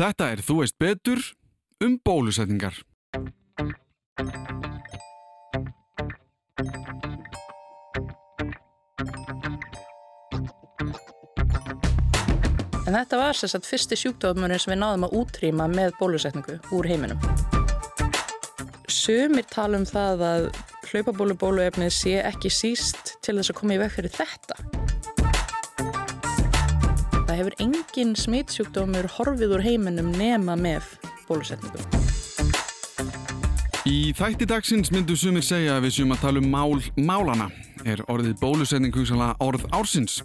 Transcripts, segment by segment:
Þetta er Þú veist betur um bólusetningar. En þetta var sérstætt fyrsti sjúkdómurinn sem við náðum að útrýma með bólusetningu úr heiminum. Sumir tala um það að hlaupabólubóluefnið sé ekki síst til þess að koma í veg fyrir þetta. Það hefur engin smitsjúkdómur horfið úr heiminum nema með bólusetningu. Í þætti dagsins myndu sumir segja að við séum að tala um mál málana. Er orðið bólusetning hugsanlega orð ársins?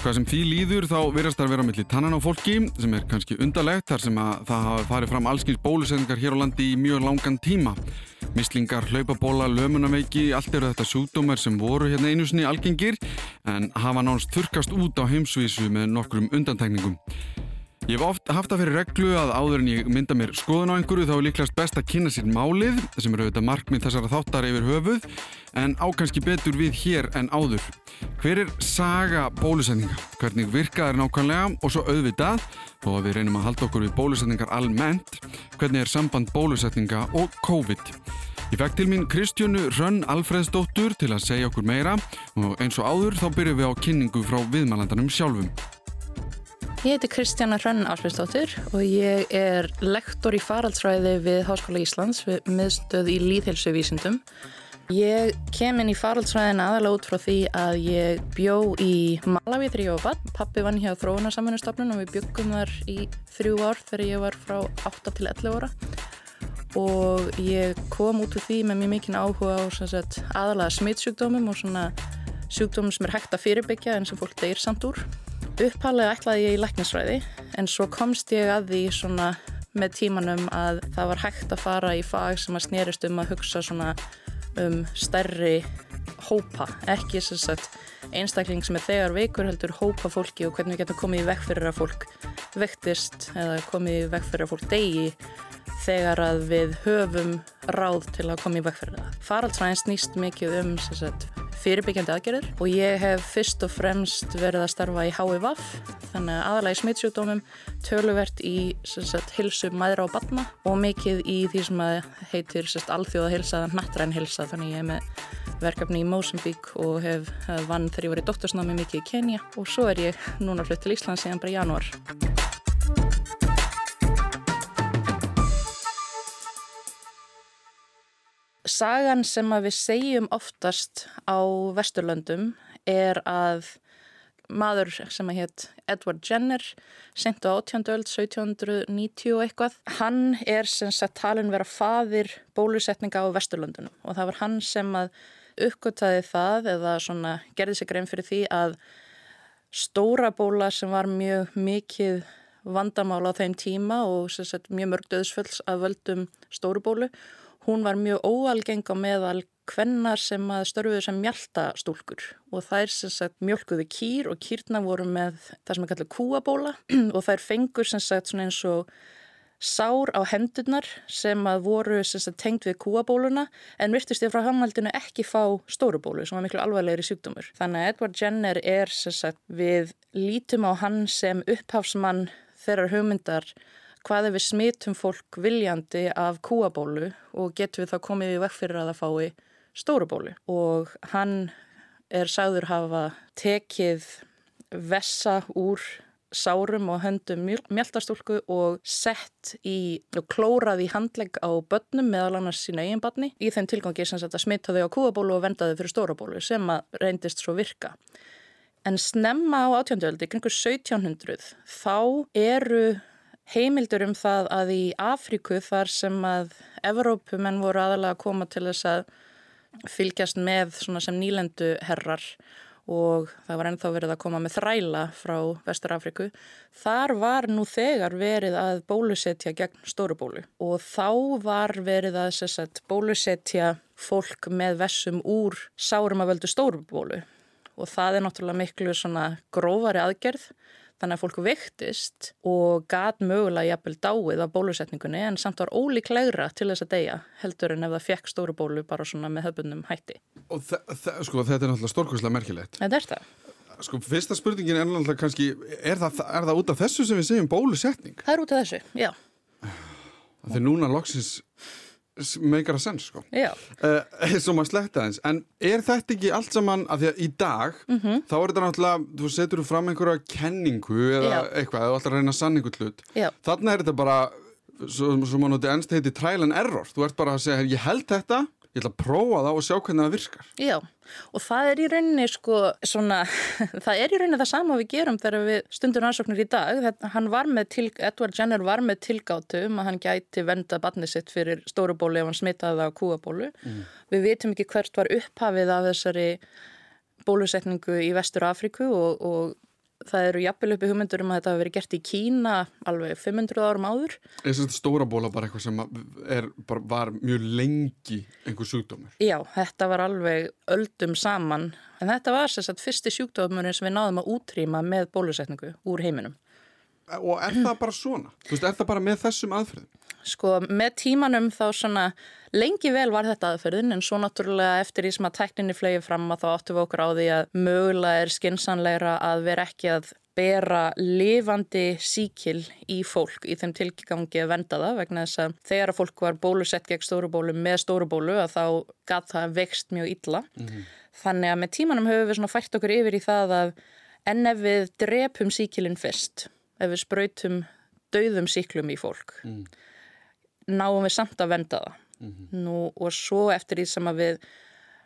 Hvað sem því líður þá verðast það að vera millir tannan á fólki sem er kannski undarlegt þar sem að það hafa farið fram allskins bólusetningar hér á landi í mjög langan tíma. Mislingar, hlaupabóla, lömunaveiki, allt eru þetta sjúkdómar sem voru hérna einu sinni algengir en hafa nánst þurkast út á heimsvísu með nokkrum undantekningum. Ég hef oft haft það fyrir reglu að áður en ég mynda mér skoðun á einhverju þá er líklegast best að kynna sér málið sem eru auðvitað markmið þessara þáttar yfir höfuð en ákanski betur við hér en áður. Hver er saga bólusetninga? Hvernig virka þær nákvæmlega og svo auðvitað þó að við reynum að halda okkur við bólusetningar almennt hvernig er samband bólusetninga og COVID? Ég fekk til mín Kristjónu Rönn Alfredsdóttur til að segja okkur meira og eins og áður þá byrjum við á kynningu frá viðmælandanum sjálfum. Ég heiti Kristjana Hrönn Ásbjörnsdóttir og ég er lektor í faraldsræði við Háskóla Íslands við miðstöð í líðhelsuvísindum. Ég kem inn í faraldsræðin aðalega út frá því að ég bjó í Malawi þegar ég var bann. Pappi vann hjá þróunarsamfunnustofnun og við byggum þar í þrjú ár þegar ég var frá 8 til 11 ára. Og ég kom út úr því með mjög mikinn áhuga á sagt, aðalega smittsjúkdómum og svona sjúkdómum sem er hægt að fyrirbyggja en sem fólk deyr samt úr. Upphálega ætlaði ég í læknisfræði en svo komst ég að því svona með tímanum að það var hægt að fara í fag sem að snerist um að hugsa svona um stærri hópa, ekki sem sagt einstakling sem er þegar veikur heldur hópa fólki og hvernig við getum komið í vekk fyrir að fólk vektist eða komið í vekk fyrir að fólk degi þegar að við höfum ráð til að koma í vekk fyrir það. Faraldsræðin snýst mikið um sagt, fyrirbyggjandi aðgerðir og ég hef fyrst og fremst verið að starfa í HIVAF þannig að aðalega í smittsjúkdómum töluvert í sagt, hilsu maðra og batna og mikið í því sem heitir sagt, alþjóða hilsa, nattræn hilsa þannig ég er með verkefni í Mosambík og hef vann þegar ég var í doktorsnámi mikið í Kenya og svo er ég núna flutt til Ísland síðan bara í janúar. Sagan sem við segjum oftast á Vesturlöndum er að maður sem að hétt Edward Jenner sendt á 18. öld 1790 eitthvað hann er sem sagt talin vera fadir bólusetninga á Vesturlöndunum og það var hann sem að uppgöttaði það eða svona gerði sig grein fyrir því að stóra bóla sem var mjög mikið vandamál á þeim tíma og sagt, mjög mörg döðsfölls að völdum stóru bólu Hún var mjög óalgeng á meðal kvennar sem að störfuðu sem mjöltastúlkur og þær sem sagt mjölkuðu kýr og kýrna voru með það sem er kallið kúabóla og þær fengur sem sagt svona eins og sár á hendurnar sem að voru sem sagt tengt við kúabóluna en virtust ég frá hamhaldinu ekki fá stórubólu sem var miklu alvarlegri sjúkdómur. Þannig að Edward Jenner er sem sagt við lítum á hann sem upphafsmann þeirrar hugmyndar hvað ef við smitum fólk viljandi af kúabólu og getum við þá komið í vekk fyrir að það fái stórubólu og hann er sagður hafa tekið vessa úr sárum og höndum mjöltastúlku og sett í og klórað í handlegg á börnum meðal annars sína eigin barni í þeim tilgangi sem smita þau á kúabólu og venda þau fyrir stórabólu sem að reyndist svo virka. En snemma á átjönduöldi, kringur 1700, þá eru heimildur um það að í Afríku þar sem að Evrópumenn voru aðalega að koma til þess að fylgjast með sem nýlendu herrar og það var ennþá verið að koma með þræla frá Vestur Afríku. Þar var nú þegar verið að bólusetja gegn stórubólu og þá var verið að sagt, bólusetja fólk með vessum úr sárum að völdu stórubólu og það er náttúrulega miklu grófari aðgerð þannig að fólk vektist og gat mögulega jafnvel dáið af bólusetningunni en samt var ólíklegra til þess að deyja heldur en ef það fekk stóru bólu bara svona með höfbundum hætti. Og sko þetta er náttúrulega stórkvæmslega merkilegt. Þetta er það. Sko, fyrsta spurningin er náttúrulega kannski, er það, er það út af þessu sem við segjum bólusetning? Það er út af þessu, já. Þegar núna loksins meikar að senn, sko. Já. Uh, svo maður sletta eins. En er þetta ekki allt saman, að því að í dag, mm -hmm. þá er þetta náttúrulega, þú setur fram einhverja kenningu eða Já. eitthvað, eða alltaf að reyna að sann einhvern hlut. Þannig er þetta bara, svo maður notið ennst heiti trial and error. Þú ert bara að segja, ég held þetta, ég ætla að prófa það og sjá hvernig það virkar. Já, og það er í rauninni sko svona, það er í rauninni það sama við gerum þegar við stundum rannsóknir í dag. Hann var með til, Edward Jenner var með tilgátu um að hann gæti venda barnið sitt fyrir stórubólu ef hann smitaði það á kúabólu. Við vitum ekki hvert var upphafið af þessari bólusetningu í Vestur Afríku og, og það eru jafnvel uppi hugmyndur um að þetta hafi verið gert í Kína alveg 500 árum áður. Er þetta stóra bóla bara eitthvað sem er, bara, var mjög lengi einhver sjúkdómur? Já, þetta var alveg öldum saman en þetta var sérst að fyrsti sjúkdómurinn sem við náðum að útrýma með bólusetningu úr heiminum. Og er það bara svona? Þú veist, er það bara með þessum aðferðum? Sko, með tímanum þá svona lengi vel var þetta aðferðin en svo náttúrulega eftir því sem að tækninni flegi fram að þá áttum við okkur á því að mögulega er skinsanleira að vera ekki að bera lifandi síkil í fólk í þeim tilgangi að venda það vegna þess að þegar að fólk var bólusett gegn stórubólu með stórubólu að þá gaf það vext mjög illa. Þannig að með tímanum höfum við svona fært okkur yfir í það að en ef við drepum síkilinn fyrst, ef við spröytum dauðum síklum í fólk, náum við samt að venda það. Nú, og svo eftir því sem að við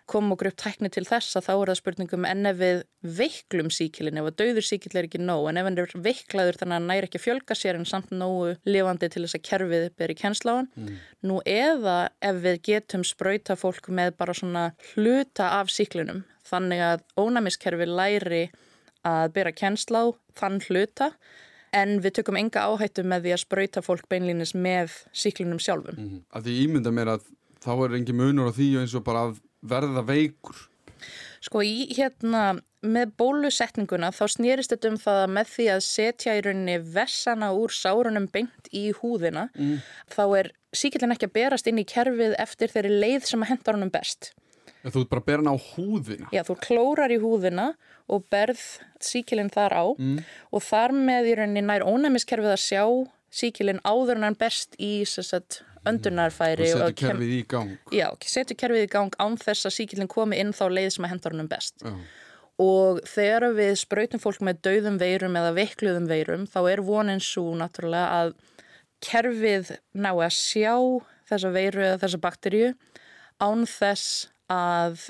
komum okkur upp tækni til þess að þá er það spurningum en ef við veiklum síkilin, ef að dauður síkil er ekki nóg, en ef hann er veiklaður þannig að hann næri ekki að fjölga sér en samt nógu lifandi til þess að kerfið beri kennsláan. Nú eða ef við getum spröyta fólk með bara svona hluta af síklinum, þannig að ónæmiskerfi læri að bera kennslá þann hluta en við tökum enga áhættu með því að spröyta fólk beinlínis með síklinum sjálfum. Mm. Að því ímynda mér að þá er engin munur á því eins og bara að verða veikur. Sko í hérna með bólusetninguna þá snýrist þetta um það að með því að setja í rauninni vessana úr sárunum beint í húðina þá er síkillin ekki að berast inn í kerfið eftir þeirri leið sem að hendar honum best. Þú bara hann á húðina. Já, þú klórar í húðina og berð síkilinn þar á og þar með í rauninni nær ónæmiskerfið að sjá síkilinn áður en hann berst í sagt, öndunarfæri. setja og kem- kerfið í gang. Já, setur kerfið í gang án þess að síkilinn komi inn þá leið sem að hendar honum best. Já. Og þegar við sprautum fólk með dauðum veirum eða veikluðum veirum þá er vonin svo náttúrulega að kerfið ná að sjá þessa veiru eða þessa bakteríu án þess að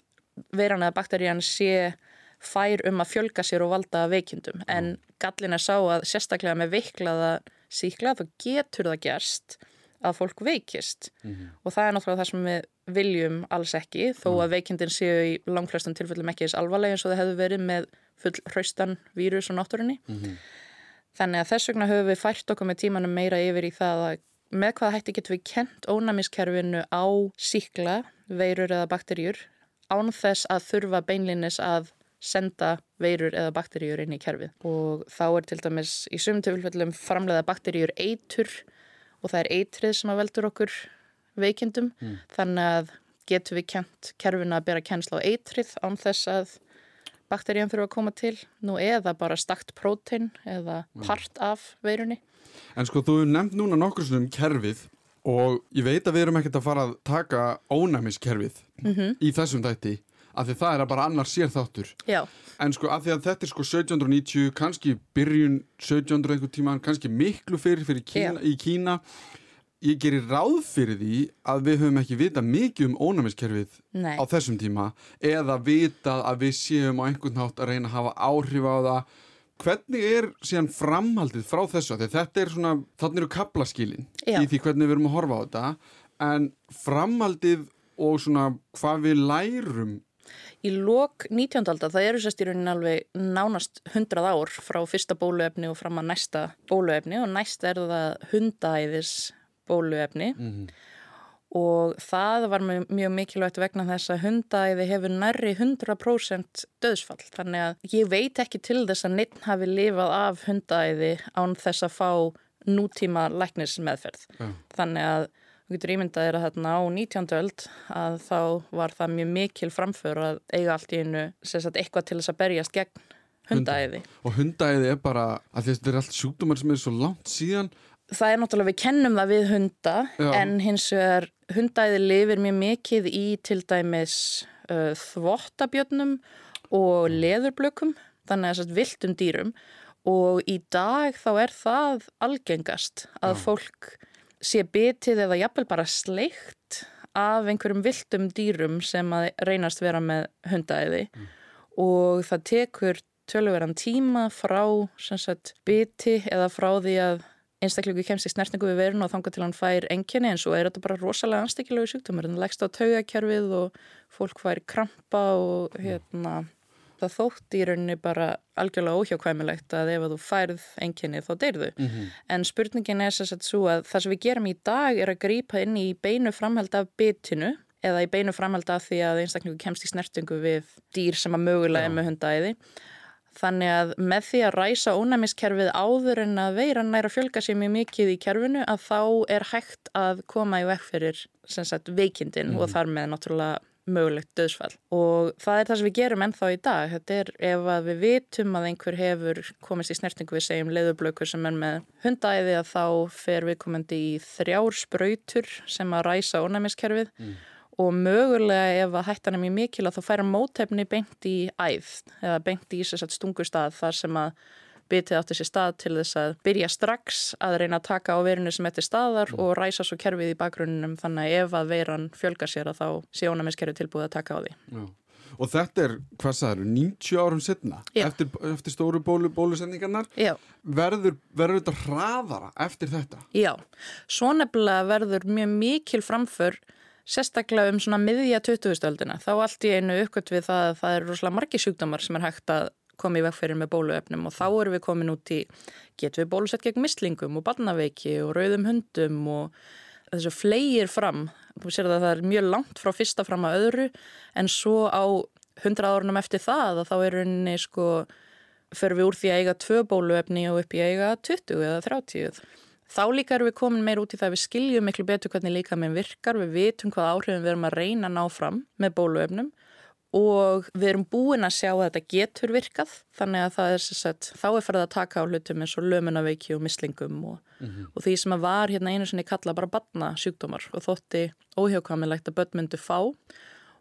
veiran eða bakterían sé fær um að fjölga sér og valda veikindum. En gallin er sá að sérstaklega með veiklaða síkla þá getur það gerst að fólk veikist. Og það er náttúrulega það sem við viljum alls ekki þó að veikindin séu í langflestum tilfellum ekki eins alvarlega eins og það hefur verið með full hraustan vírus og náttúrunni. Þannig að þess vegna höfum við fært okkur með tímanum meira yfir í það að með hvaða hætti getum við kent ónæmiskerfinu á síkla, veirur eða bakterjur án þess að þurfa beinlinnis að senda veirur eða bakterjur inn í kerfið. Og þá er til dæmis í sumum tilfellum framleiða bakterjur eitur og það er eitrið sem að veldur okkur veikindum. Þannig að getum við kent kerfinu að bera kennsla á eitrið án þess að bakteríum fyrir að koma til nú eða bara stakt prótein eða part af veirunni. En sko, þú nefnt núna nokkur svona um kerfið og ég veit að við erum ekkert að fara að taka ónæmiskerfið í þessum þætti af því það er að bara annar sér þáttur. Já, En sko, af því að þetta er sko 1790, kannski byrjun 1700 einhver tíma, kannski miklu fyrir, fyrir Kína, í Kína. Ég gerir ráð fyrir því að við höfum ekki vita mikið um ónæmiskerfið Nei. á þessum tíma eða vita að við séum á einhvern hátt að reyna að hafa áhrif á það. Hvernig er síðan framhaldið frá þessu? Að þetta er svona, þannig eru kaplaskilin Já. í því hvernig við erum að horfa á þetta. En framhaldið og svona hvað við lærum í lok 19. aldar það eru sérst í rauninni alveg nánast 100 ár frá fyrsta bóluefni og fram að næsta bóluefni og næst er það hundaæðis bóluefni og það var mjög, mikilvægt vegna þess að hundaæði hefur nærri 100% döðsfall þannig að ég veit ekki til þess að neitt hafi lifað af hundaæði án þess að fá nútíma læknismeðferð Já. þannig að þú getur ímyndað er að þarna á 19. öld að þá var það mjög mikil framför að eiga allt í einu sagt, eitthvað til þess að berjast gegn hundaæði. Og hundaæði er bara, að þetta er allt sjúkdómar sem er svo langt síðan. Það er náttúrulega, við kennum það við hunda Já. en hins vegar hundaæði lifir mjög mikið í til dæmis uh, þvottabjörnum og leðurblökum, þannig að viltum dýrum og í dag þá er það algengast að Já. fólk sé bitið eða jafnvel bara sleikt af einhverjum viltum dýrum sem að reynast vera með hundaæði og það tekur tölverðan tíma frá sagt, biti eða frá því að einstakleiku kemst í snertningu við verun og þanga til hann fær enginni en svo er þetta bara rosalega anstekilegu sjúkdómur en það leggst á taugakerfið og fólk fær krampa og hérna það þótt í rauninni bara algjörlega óhjákvæmilegt að ef að þú færð enginni þá deyrðu. Mhm. En spurningin er sem sagt svo að það sem við gerum í dag er að grípa inn í beinu framhald af bitinu eða í beinu framhald af því að einstaklingu kemst í snertingu við dýr sem að mögulega er með hundaæði. Þannig að með því að ræsa ónæmiskerfið áður en að veiran næra fjölga sér mjög mikið í kerfinu að þá er hægt að koma í vekk fyrir sagt, veikindin og þar með náttúrulega mögulegt döðsfall. Og það er það sem við gerum ennþá í dag. Þetta er ef að við vitum að einhver hefur komist í snertingu við segjum leðurblökur sem er með hundaæði að þá fer við komandi í þrjár sprautur sem að ræsa ónæmiskerfið og mögulega ef að hættan er mjög mikil að þá færa mótefni beint í æð eða beint í þess að stungustað þar sem að bitið átti sér stað til þess að byrja strax að reyna að taka á verinu sem eftir staðar og ræsa svo kerfið í bakgrunnum þannig að ef að veiran fjölgar sér að þá sé ónæmiskerfið tilbúið að taka á því. Já. Og þetta er, hvað sagður, 90 árum setna eftir, eftir stóru bólu, bólusendingarnar verður, verður þetta hraðara eftir þetta? já. Svo nefnilega verður mjög mikil framför sérstaklega um svona miðja 2000-öldina. Þá allt í einu uppgöt við það að það eru rosalega margi sjúkdómar sem er hægt að koma í vegferðin með bóluefnum og þá erum við komin út í, getum við bólusett gegn mislingum og barnaveiki og rauðum hundum og þessu fleigir fram. Þú sér að það er mjög langt frá fyrsta fram að öðru en svo á 100 árunum eftir það að þá er rauninni sko, förum við úr því að eiga tvö bóluefni og upp í eiga 20 eða 30. Þá líka erum við komin meir út í það að við skiljum miklu betur hvernig líka með virkar, við vitum hvað áhrifin við erum að reyna að ná fram með bóluefnum og við erum búin að sjá að þetta getur virkað þannig að það er sett, þá er farið að taka á hlutum eins og lömunaveiki og mislingum og, og því sem að var hérna einu sinni kalla bara batna sjúkdómar og þótti óhjákvæmilegt að börn myndu fá.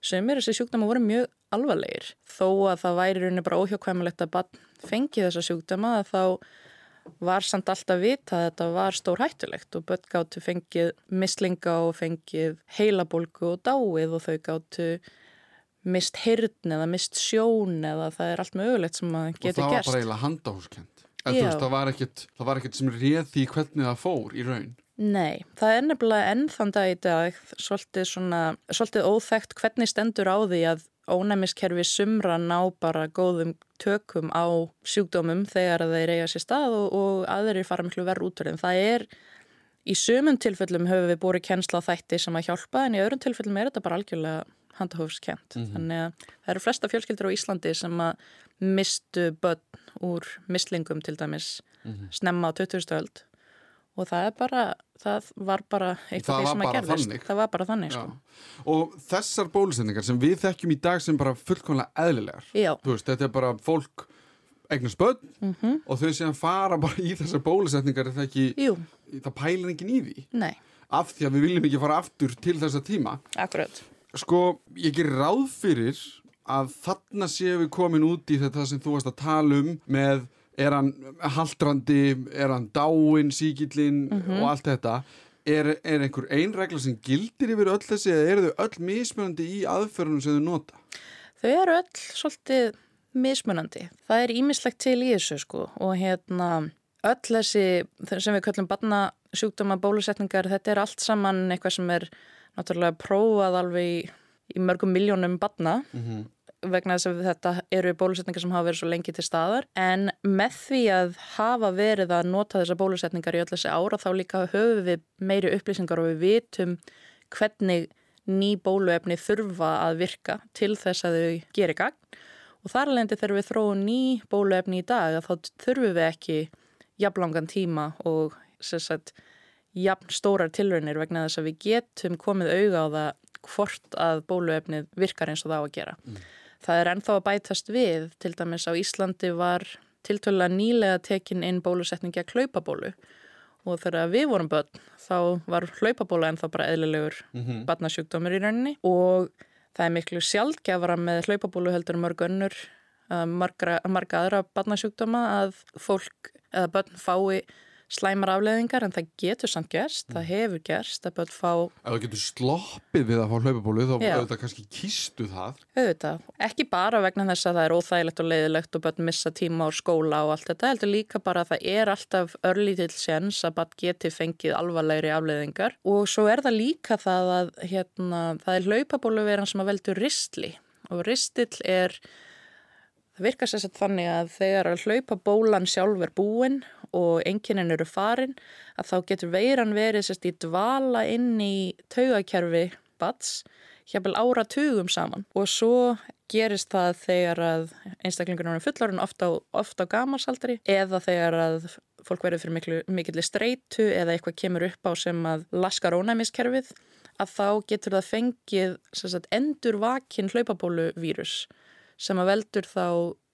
Sem er þessi sjúkdóma voru mjög alvarlegir. Þó að það væri rauninni bara óhjákvæmilegt að fengi þessa sjúkdóma að þá var samt alltaf vita að þetta var stór hættulegt og börn gáttu fengið mislinga og fengið heilabólgu og dáið og þau gáttu mist hirtn eða mist sjón eða það er allt mögulegt sem að Og getur það var gerst. bara eiginlega handahúskend. Það var ekkit sem réð því hvernig það fór í raun. Nei, það er nefnilega enn þann dag í dag svolítið, svona, svolítið óþekkt hvernig stendur á því að ónæmiskerfi sumra ná bara góðum tökum á sjúkdómum þegar þeir eiga sér stað og, og aðrir fara miklu verð út úr þeim. Það er, í sumum tilfellum höfum við búið kennsla þætti sem að hjálpa en í öðrum tilfellum er þetta bara algjörlega handahófskent. Þannig að það eru flesta fjölskyldur á Íslandi sem að mistu börn úr mislingum til dæmis snemma á 20. öld og það er bara, það var bara eitt Það af því sem að gerðist. þannig. Það var bara þannig, sko. Og þessar bólusendingar sem við þekkjum í dag sem bara fullkomlega eðlilegar. Veist, þetta er bara fólk eignast börn Mhm. og þau séðan fara bara í þessar bólusendingar er það ekki, það pælir enginn í því. nei, Af því að við viljum ekki fara aftur til þessa tíma. akkurat. Sko, ég gerir ráð fyrir að þarna séum við komin út í þetta sem þú varst að tala um með er hann haldrandi, er hann dáin, síkillin og allt þetta. Er, er einhver ein regla sem gildir yfir öll þessi eða eru þau öll mismunandi í aðferðunum sem þau nota? Þau eru öll svolítið mismunandi. Það er ímislegt til í þessu, sko, og hérna, öll þessi, sem við kallum barnasjúkdóma bólusetningar, þetta er allt saman eitthvað sem er náttúrulega prófað alveg í, í mörgum miljónum barna. Vegna þess að þetta eru bólusetningar sem hafa verið svo lengi til staðar. En með því að hafa verið að nota þessar bólusetningar í öll þessi ára þá líka höfum við meiri upplýsingar og við vitum hvernig ný bóluefni þurfa að virka til þess að þau gerir gagn. Og þar alveg þegar við þróum ný bóluefni í dag þá þurfum við ekki jafnlangan tíma og sagt, jafn stórar tilraunir vegna þess að við getum komið auga á það hvort að bóluefnið virkar eins og það á að gera. Það er ennþá að bætast við, til dæmis á Íslandi var tiltölulega nýlega tekin inn bólusetningi að hlaupabólu. Og þegar við vorum börn þá var hlaupabóla ennþá bara eðlilegur mm -hmm. barnasjúkdómur í rauninni. Og það er miklu sjálfgefara með hlaupabólu heldur mörg önnur, marga, marga aðra barnasjúkdóma að fólk eða börn fái slæmar afleðingar en það getur samt gerst, það mm. hefur gerst að börn fá... Ef það getur sloppið við að fá hlaupabólu þá auðvitað kannski kýstu það? Auðvitað, ekki bara vegna þess að það er óþægilegt og leiðilegt og börn missa tíma á skóla og allt þetta, heldur líka bara að það er alltaf örlítill séns að börn geti fengið alvarlegri afleðingar og svo er það líka það að hérna, það er hlaupabólu veran sem að veldur ristli og ristill er Það virkar sérstaklega þannig að þegar að hlaupa bólan sjálf er búin og enginin eru farin að þá getur veiran verið sérst í dvala inn í taugakerfi bats hjapil ára tugum saman. Og svo gerist það þegar að einstaklingur er fullarinn ofta á, oft á gamasaldri eða þegar að fólk verður fyrir miklu, mikilli streitu eða eitthvað kemur upp á sem að laskar ónæmiskerfið að þá getur það fengið sagt, endur vakin hlaupabólu vírus sem að veldur þá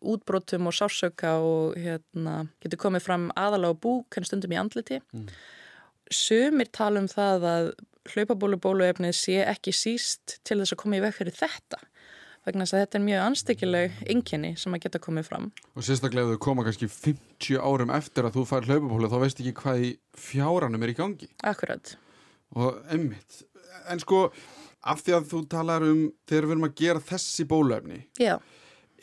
útbrótum og sársöka og hérna, getur komið fram aðalega búk en stundum í andliti. Mm. Sumir tala um það að hlaupabólubóluefnið sé ekki síst til þess að koma í veg fyrir þetta vegna þess að þetta er mjög anstíkileg ynginni sem að geta komið fram. Og sérstaklega ef þau koma kannski 50 árum eftir að þú fær hlaupabólu þá veist ekki hvað í fjáranum er í gangi. Akkurat. Og emmitt. En sko, af því að þú talar um þegar við erum að gera þessi bóluefni. Já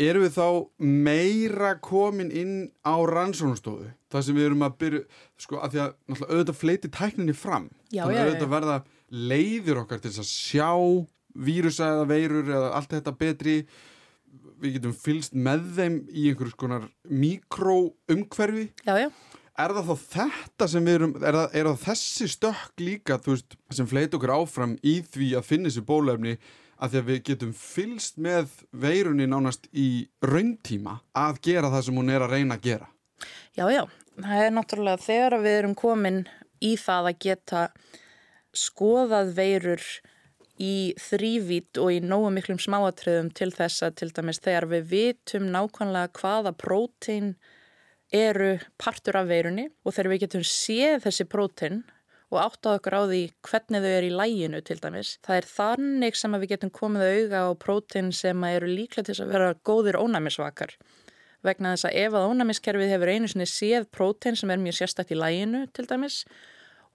Erum við þá meira komin inn á rannsónastofu? Það sem við erum að byrja, sko, að því að auðvitað fleiti tækninni fram. Já, Þannig að auðvitað verða leiðir okkar til að sjá vírusa eða veirur eða allt þetta betri. Við getum fylst með þeim í einhverjus konar mikroumhverfi. Er það þá þetta sem við erum, er það, er það þessi stökk líka, veist, sem fleit okkur áfram í því að finna þessi bólefni að því að við getum fylst með veirunni nánast í rauntíma að gera það sem hún er að reyna að gera. Já, já, það er náttúrulega þegar við erum komin í það að geta skoðað veirur í þrývít og í nógu miklum smáatriðum til þess að til dæmis þegar við vitum nákvæmlega hvaða prótein eru partur af veirunni og þegar við getum séð þessi prótein og áttað okkur á því hvernig þau eru í læginu til dæmis. Það er þannig sem við getum komið auga á prótein sem eru líklega til að vera góðir ónæmisvakar. Vegna þess að ef að ónæmiskerfið hefur einu sinni séð prótein sem er mjög sérstætt í læginu til dæmis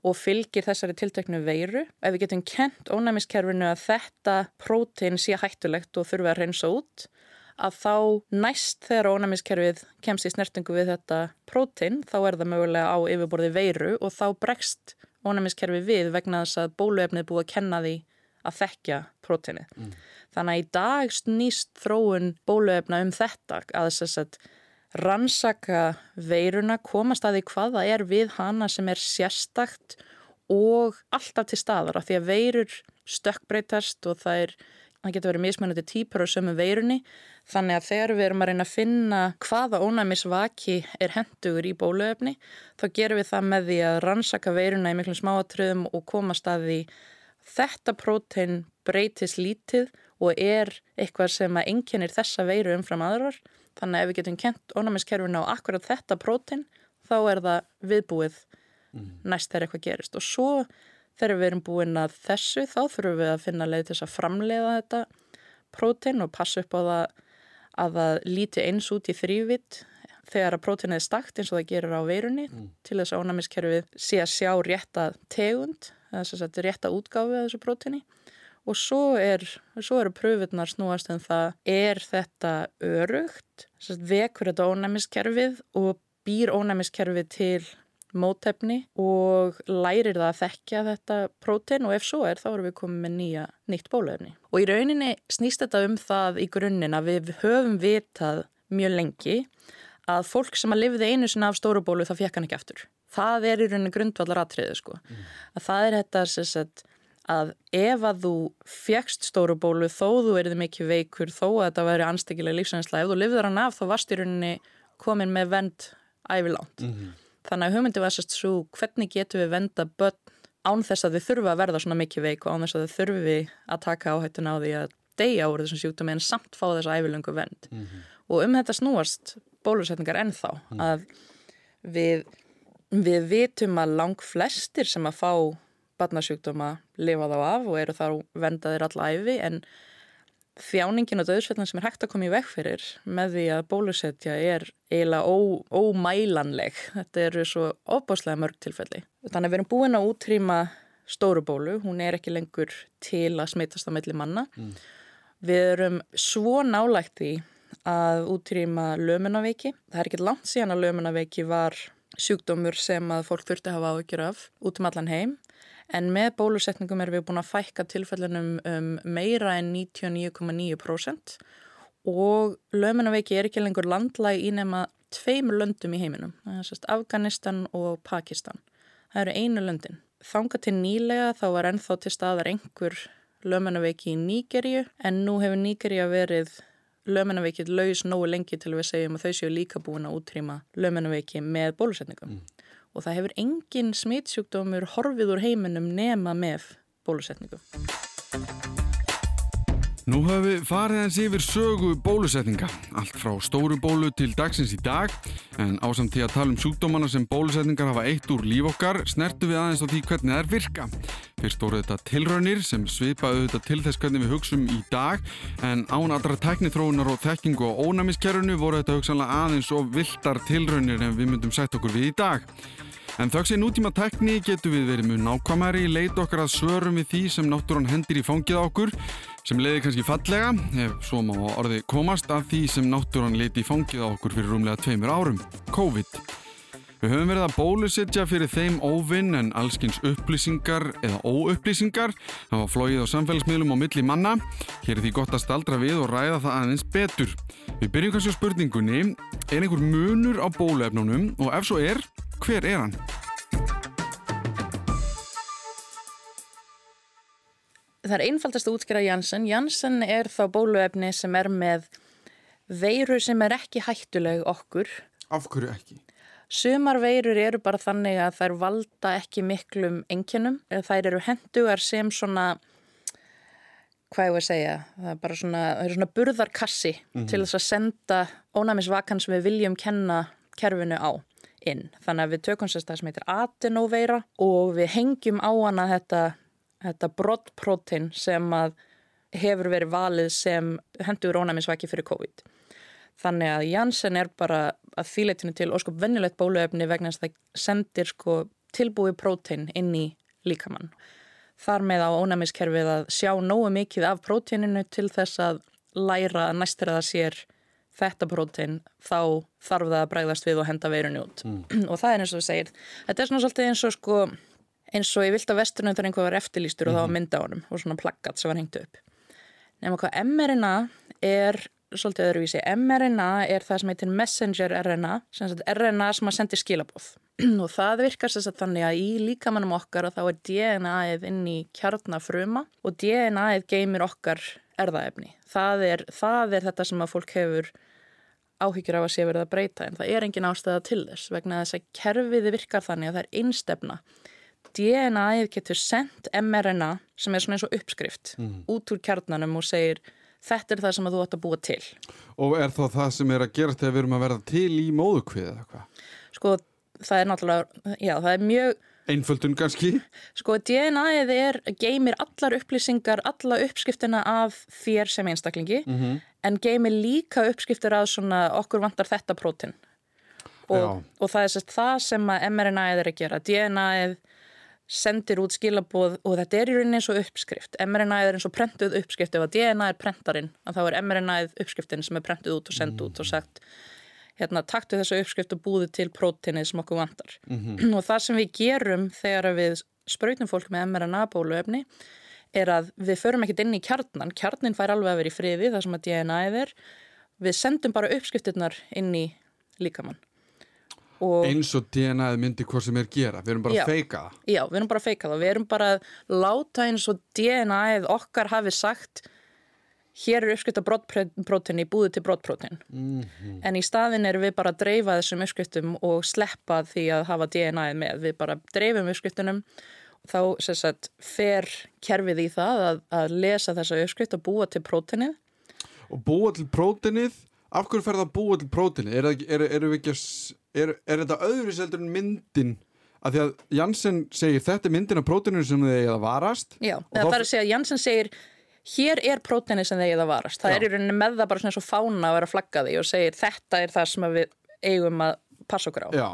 og fylgir þessari tilteknu veiru, ef við getum kent ónæmiskerfinu að þetta prótein sé hættulegt og þurfa að reynsa út, að þá næst þegar ónæmiskerfið kemst í snertingu við þetta prótein, þá er það mögulega á yfirborði veiru og þá bregst ónæmiskerfi við vegna þess að bóluefnið búið að kenna því að þekkja próteinið. Mm. Þannig að í dag snýst þróun bóluefna um þetta að þess að rannsaka veiruna, komast að því hvaða er við hana sem er sérstakt og alltaf til staðar af því að veirur stökkbreytast og það er það getur verið mismunandi típur á sömu veirunni þannig að þegar við erum að reyna að finna hvaða ónæmisvaki er hendugur í bóluefni þá gerum við það með því að rannsaka veiruna í miklum smáatröðum og komast að því þetta prótein breytis lítið og er eitthvað sem að enginnir þessa veiru umfram aðrar þannig að ef við getum kent ónæmiskerfuna á akkurat þetta prótein þá er það viðbúið mm. næst þegar eitthvað gerist og svo Þegar við erum búin að þessu þá þurfum við að finna leið til þess að framleiða þetta prótein og passa upp á það að það líti eins út í þrývitt þegar að próteinið er stakt eins og það gerir á veirunni mm. til þess að ónæmiskerfið sé að sjá rétta tegund, þess að rétta útgáfi af þessu próteini og svo, er, svo eru pröfunar snúast en það er þetta örugt, vekur þetta ónæmiskerfið og býr ónæmiskerfið til mótefni og lærir það að þekkja þetta prótein og ef svo er þá erum við komið með nýja, nýtt bólöfni. Og í rauninni snýst þetta um það í grunninn að við höfum vitað mjög lengi að fólk sem að lifiði einu sinna af stórubólu það fekk hann ekki aftur. Það er í rauninni grundvallar atriði sko. Mm. Að það er þetta sagt, að ef að þú fegst stórubólu þó þú erið mikið veikur þó að þetta væri anstíkilega lífsænsla ef þú lifiður hann af þá varst í rauninni komin með vend ævilánt. Mm -hmm. Þannig að hugmyndi var sérst svo hvernig getum við venda börn án þess að þau þurfa að verða svona mikið veik og án þess að þau þurfi að taka áhættun á því að deyja úr þessum sjúkdómi en samt fá þessa ævilöngu vend. Mm -hmm. Og um þetta snúast bólusetningar ennþá mm. að við, við vitum að lang flestir sem að fá barnasjúkdóma lifa þá af og eru þá vendaðir alla æfi en þjáningin og döðsfellin sem er hægt að koma í veg fyrir með því að bólusetja er eiginlega ó, ómælanleg. Þetta eru svo óbáslega mörg tilfelli. Þannig að við erum búin að útrýma stóru bólu, hún er ekki lengur til að smittast á melli manna. Mm. Við erum svo nálægt í að útrýma lömunaveiki. Það er ekki langt síðan að lömunaveiki var sjúkdómur sem að fólk þurfti að hafa áhyggjur af út um allan heim en með bólusetningum erum við búin að fækka tilfellunum um meira en 99,9% og lögmennaveiki er ekki lengur landlæg í nema tveimur löndum í heiminum, Afganistan og Pakistan. Það eru einu löndin. Þanga til nýlega þá var ennþá til staðar einhver lögmennaveiki í Nýgerju en nú hefur Nýgerja verið lögmennaveikið laus nógu lengi til við segjum að þau séu líka búin að útrýma lögmennaveiki með bólusetningum. Mm og það hefur engin smitsjúkdómur horfið úr heiminum nema með bólusetningu. Nú höfum við farið eins yfir sögu bólusetninga, allt frá stóru bólu til dagsins í dag, en ásamt því að tala um sjúkdómana sem bólusetningar hafa eitt úr líf okkar, snertu við aðeins á því hvernig það er virka. Fyrst voru þetta tilraunir sem svipaðu þetta til þess hvernig við hugsum í dag, en án allra teknithróunar og þekkingu og ónæmiskerfunu voru þetta hugsanlega aðeins og viltar tilraunir en við myndum sætt okkur við í dag. En þauks í nútíma tekni getur við verið mjög nákvæmari í leit okkar að svörum við því sem náttúrann hendir í fangið okkur sem leiði kannski fallega, ef svo má orði komast, af því sem náttúrann leiti í fangið okkur fyrir rúmlega tveimur árum, COVID. Við höfum verið að bólusetja fyrir þeim óvinn en allskins upplýsingar eða óupplýsingar hafa flóið á samfélagsmiðlum og milli manna. Hér er því gott að staldra við og ræða það aðeins betur. Við byrjum kannski á spurningunni, er einhver munur á bóluefnunum og ef svo er, Hver er hann? Það er einfaldast að útskjara Janssen. Janssen er þá bóluefni sem er með veiru sem er ekki hættuleg okkur. Af hverju ekki? Sumar veirur eru bara þannig að þær valda ekki miklum enginum. Þær eru hendugar sem svona, hvað ég voru að segja, það er bara svona, það eru svona burðarkassi mm -hmm. til þess að senda ónæmisvakan sem við viljum kenna kerfinu á inn. Þannig að við tökum sérst það sem heitir adenoveira og við hengjum á hana þetta, þetta brottprótin sem að hefur verið valið sem hendur ónæmisvæki fyrir COVID. Þannig að Janssen er bara að þýleitinu til óskup vennilegt bóluefni vegna þess að það sendir sko tilbúið prótin inn í líkamann. Þar með á ónæmiskerfið að sjá nógu mikið af prótininu til þess að læra að næstir að það sér þetta prótein þá þarf það að bregðast við og henda veirunni út mm. og það er eins og þú segir þetta er svona svolítið eins og sko eins og ég vilt að vesturinn þegar einhver var eftirlýstur mm. og það var mhm. mynda á honum og svona plakkat sem var hengt upp nema hvað mRNA er svolítið öðruvísi, mRNA er það sem heitir messenger RNA sem RNA sem að sendi skilabóð og það virkar þess að þannig að í líkamannum okkar og þá er DNA-ið inn í kjarnafruma og DNA-ið geymir okkar erðaefni. Það er, það er þetta sem að fólk hefur áhyggjur af að sé verið að breyta en það er engin ástæða til þess vegna að þess að kerfiði virkar þannig að það er einstefna. DNA-ið getur sendt mRNA sem er svona eins og uppskrift mm. út úr kjarnanum og segir þetta er það sem þú ætti að búa til. Og er þá það sem er að gera þegar við erum að verða til í móðukvið eða hvað? Sko það er náttúrulega, já það er mjög Einföldun kannski? Sko DNA-ið er, geymir allar upplýsingar, alla uppskriftina af þér sem einstaklingi mm -hmm. en geymir líka uppskriftir að svona okkur vantar þetta prótin og, og það er sérst það sem að mRNA-ið er að gera. DNA-ið sendir út skilabóð og þetta er í rauninni eins og uppskrift. mRNA-ið er eins og prentuð uppskrift ef að DNA er prentarinn, þá er mRNA-ið uppskriftin sem er prentuð út og sendt út og sagt hérna, taktu þessu uppskrift og búðu til prótinið sem okkur vantar. Mm -hmm. Og það sem við gerum þegar við spröytum fólk með mRNA bóluefni er að við förum ekkert inn í kjarnan. Kjarnin fær alveg að vera í friði, það sem að DNA er. Við sendum bara uppskriftirnar inn í líkamann. Og eins og DNA myndi hvað sem er gera, við erum bara já, að feika það. Já, við erum bara að feika það. Við erum bara að láta eins og DNA okkar hafi sagt hér er uppskrift af brottprótein í búðu til brottprótein mm -hmm. en í staðin er við bara að dreifa þessum uppskriftum og sleppa því að hafa DNA-ið með við bara dreifum uppskriftunum þá sem sagt, fer kerfið í það að, að lesa þessa uppskrift og búa til prótenið. Og búa til prótenið, af hverju fer það að búa til prótenið? Er, er, er, er, er þetta öðru seldur en myndin? Af því að Janssen segir þetta er myndin af próteninu sem þið eigið að varast. Já, það þarf að segja að Janssen segir hér er prótenið sem þið eigið að varast. Það Já. er í rauninni með það bara svona svo fána að vera flaggaði og segir þetta er það sem við eigum að passa okkur á. Já,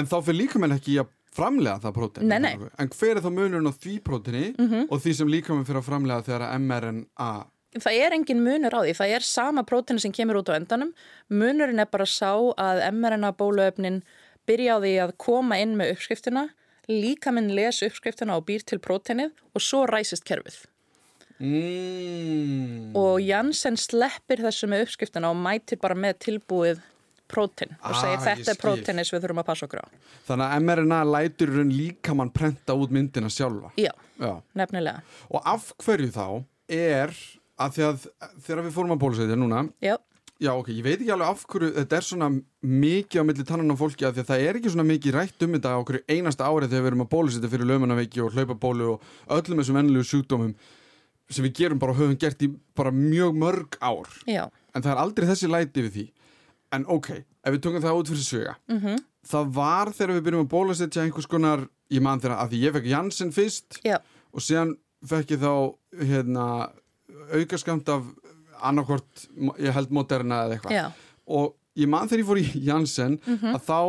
en þá fyrir líka menn ekki að framlega það próteni. Nei, nei. En hver er þá munurinn á því próteni mm -hmm. og því sem líka menn fyrir að framlega þegar að mRNA Það er engin munur á því, það er sama próteni sem kemur út á endanum, munurinn er bara sá að mRNA bóluöfnin byrja á því að koma inn með uppskriftina, líka minn les uppskriftina og býr til prótenið og svo ræsist kerfið. Mm. Og Janssen sleppir þessu með uppskriftina og mætir bara með tilbúið próten og ah, segir þetta er prótenis við þurfum að passa okkur á. Þannig að mRNA lætur líka mann prenta út myndina sjálfa. Já, Já, nefnilega. Og af hverju þá er að því að þegar við fórum að bólusetja núna Já. Já, ok, ég veit ekki alveg af hverju þetta er svona mikið á milli tannan á fólki að því að það er ekki svona mikið rætt um þetta á okkur einasta árið þegar við erum að bólusetja fyrir lögmannaveiki og hlaupabólu og öllum þessum vennilegu sjúkdómum sem við gerum bara og höfum gert í bara mjög mörg ár. Já. En það er aldrei þessi læti við því. En ok, ef við tökum það út fyrir söga, mm -hmm. það var þegar við byrjum að bólusetja einhvers konar, ég man þeirra að því ég fekk Janssen fyrst Já. og síðan fekk ég þá hérna, aukaskamt af annarkort, ég held moderna eða eitthvað og ég man þegar ég fór í Janssen mm -hmm. að þá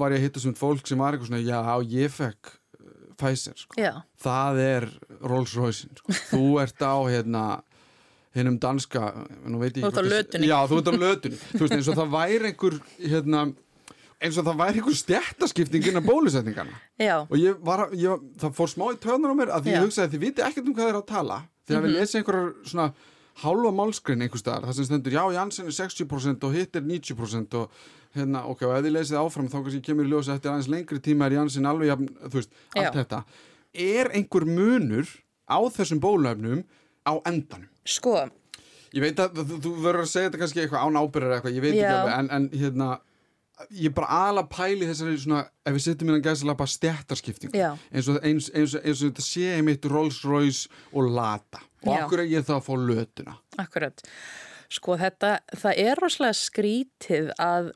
var ég að hitta svona fólk sem var eitthvað svona já, ég fekk uh, Pfizer, sko. það er Rolls Royce sko. þú ert á hérna hennum danska þú ert á lötunni já, þú ert á lötunni þú veist eins og það væri einhver hérna, eins og það væri einhver stjættaskipting innan bólusetningana já. og ég var, ég, það fór smá í töðunar á mér að já. ég hugsaði að þið viti ekkert um hvað það er að tala þegar mm -hmm. við lesum einhverjar svona hálfa málskrin einhver staðar, það sem stendur já Janssen er 60% og hitt er 90% og hérna ok, og ef þið lesið áfram þá kannski kemur í ljósa eftir aðeins lengri tíma er Janssen alveg, þú veist, allt já. þetta er einhver munur á þessum bólöfnum á endanum? Sko Ég veit að þú, þú verður að segja þetta kannski eitthvað án ábyrðar eitthvað, ég veit já. ekki alveg en, en hérna ég bara aðla pæli þessari svona, ef við setjum inn að gæsa lappa stjættarskipting eins og þetta sé einmitt Rolls Royce og Lata. Og Já. akkur er ég það að fá lötuna? Akkurat, sko þetta það er rosalega skrítið að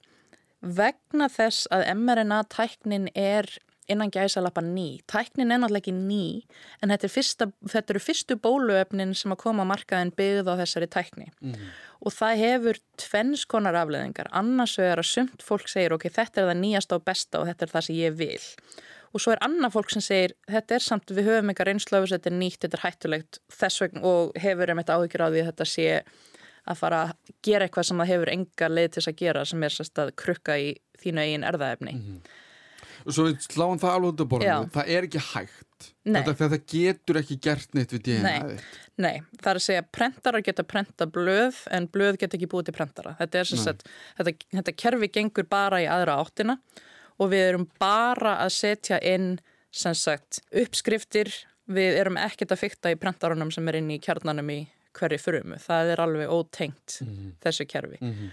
vegna þess að mRNA tæknin er innan gæsalappa ný. Tæknin er náttúrulega ekki ný en þetta, er fyrsta, þetta eru fyrstu bóluöfnin sem að koma að markaðin byggð á þessari tækni mm og það hefur tvennskonar afleðingar. Annars vegar að sumt fólk segir ok, þetta er það nýjasta og besta og þetta er það sem ég vil og svo er annað fólk sem segir þetta er samt, við höfum eitthvað reynslöfus, þetta er nýtt, þetta er hættulegt þess vegna og hefur um þetta áhyggjur á því þetta sé að fara að gera eitthvað sem það hefur enga leið til að gera sem er sérst að krukka í þínu eigin erðaefni. Mm -hmm. Svo við sláum það alveg af borðinu, það er ekki hægt. Þetta, þetta getur ekki gert neitt við DNA-ið. Nei, það er að segja prentarar geta prenta blöð en blöð geta ekki búið til prentara. Þetta er sérst að þetta, þetta kerfi gengur bara í aðra áttina og við erum bara að setja inn sagt, uppskriftir, við erum ekkert að fykta í prentarunum sem er inn í kjarnanum í hverju frumu, það er alveg ótengt mm -hmm. þessu kerfi. Mm -hmm.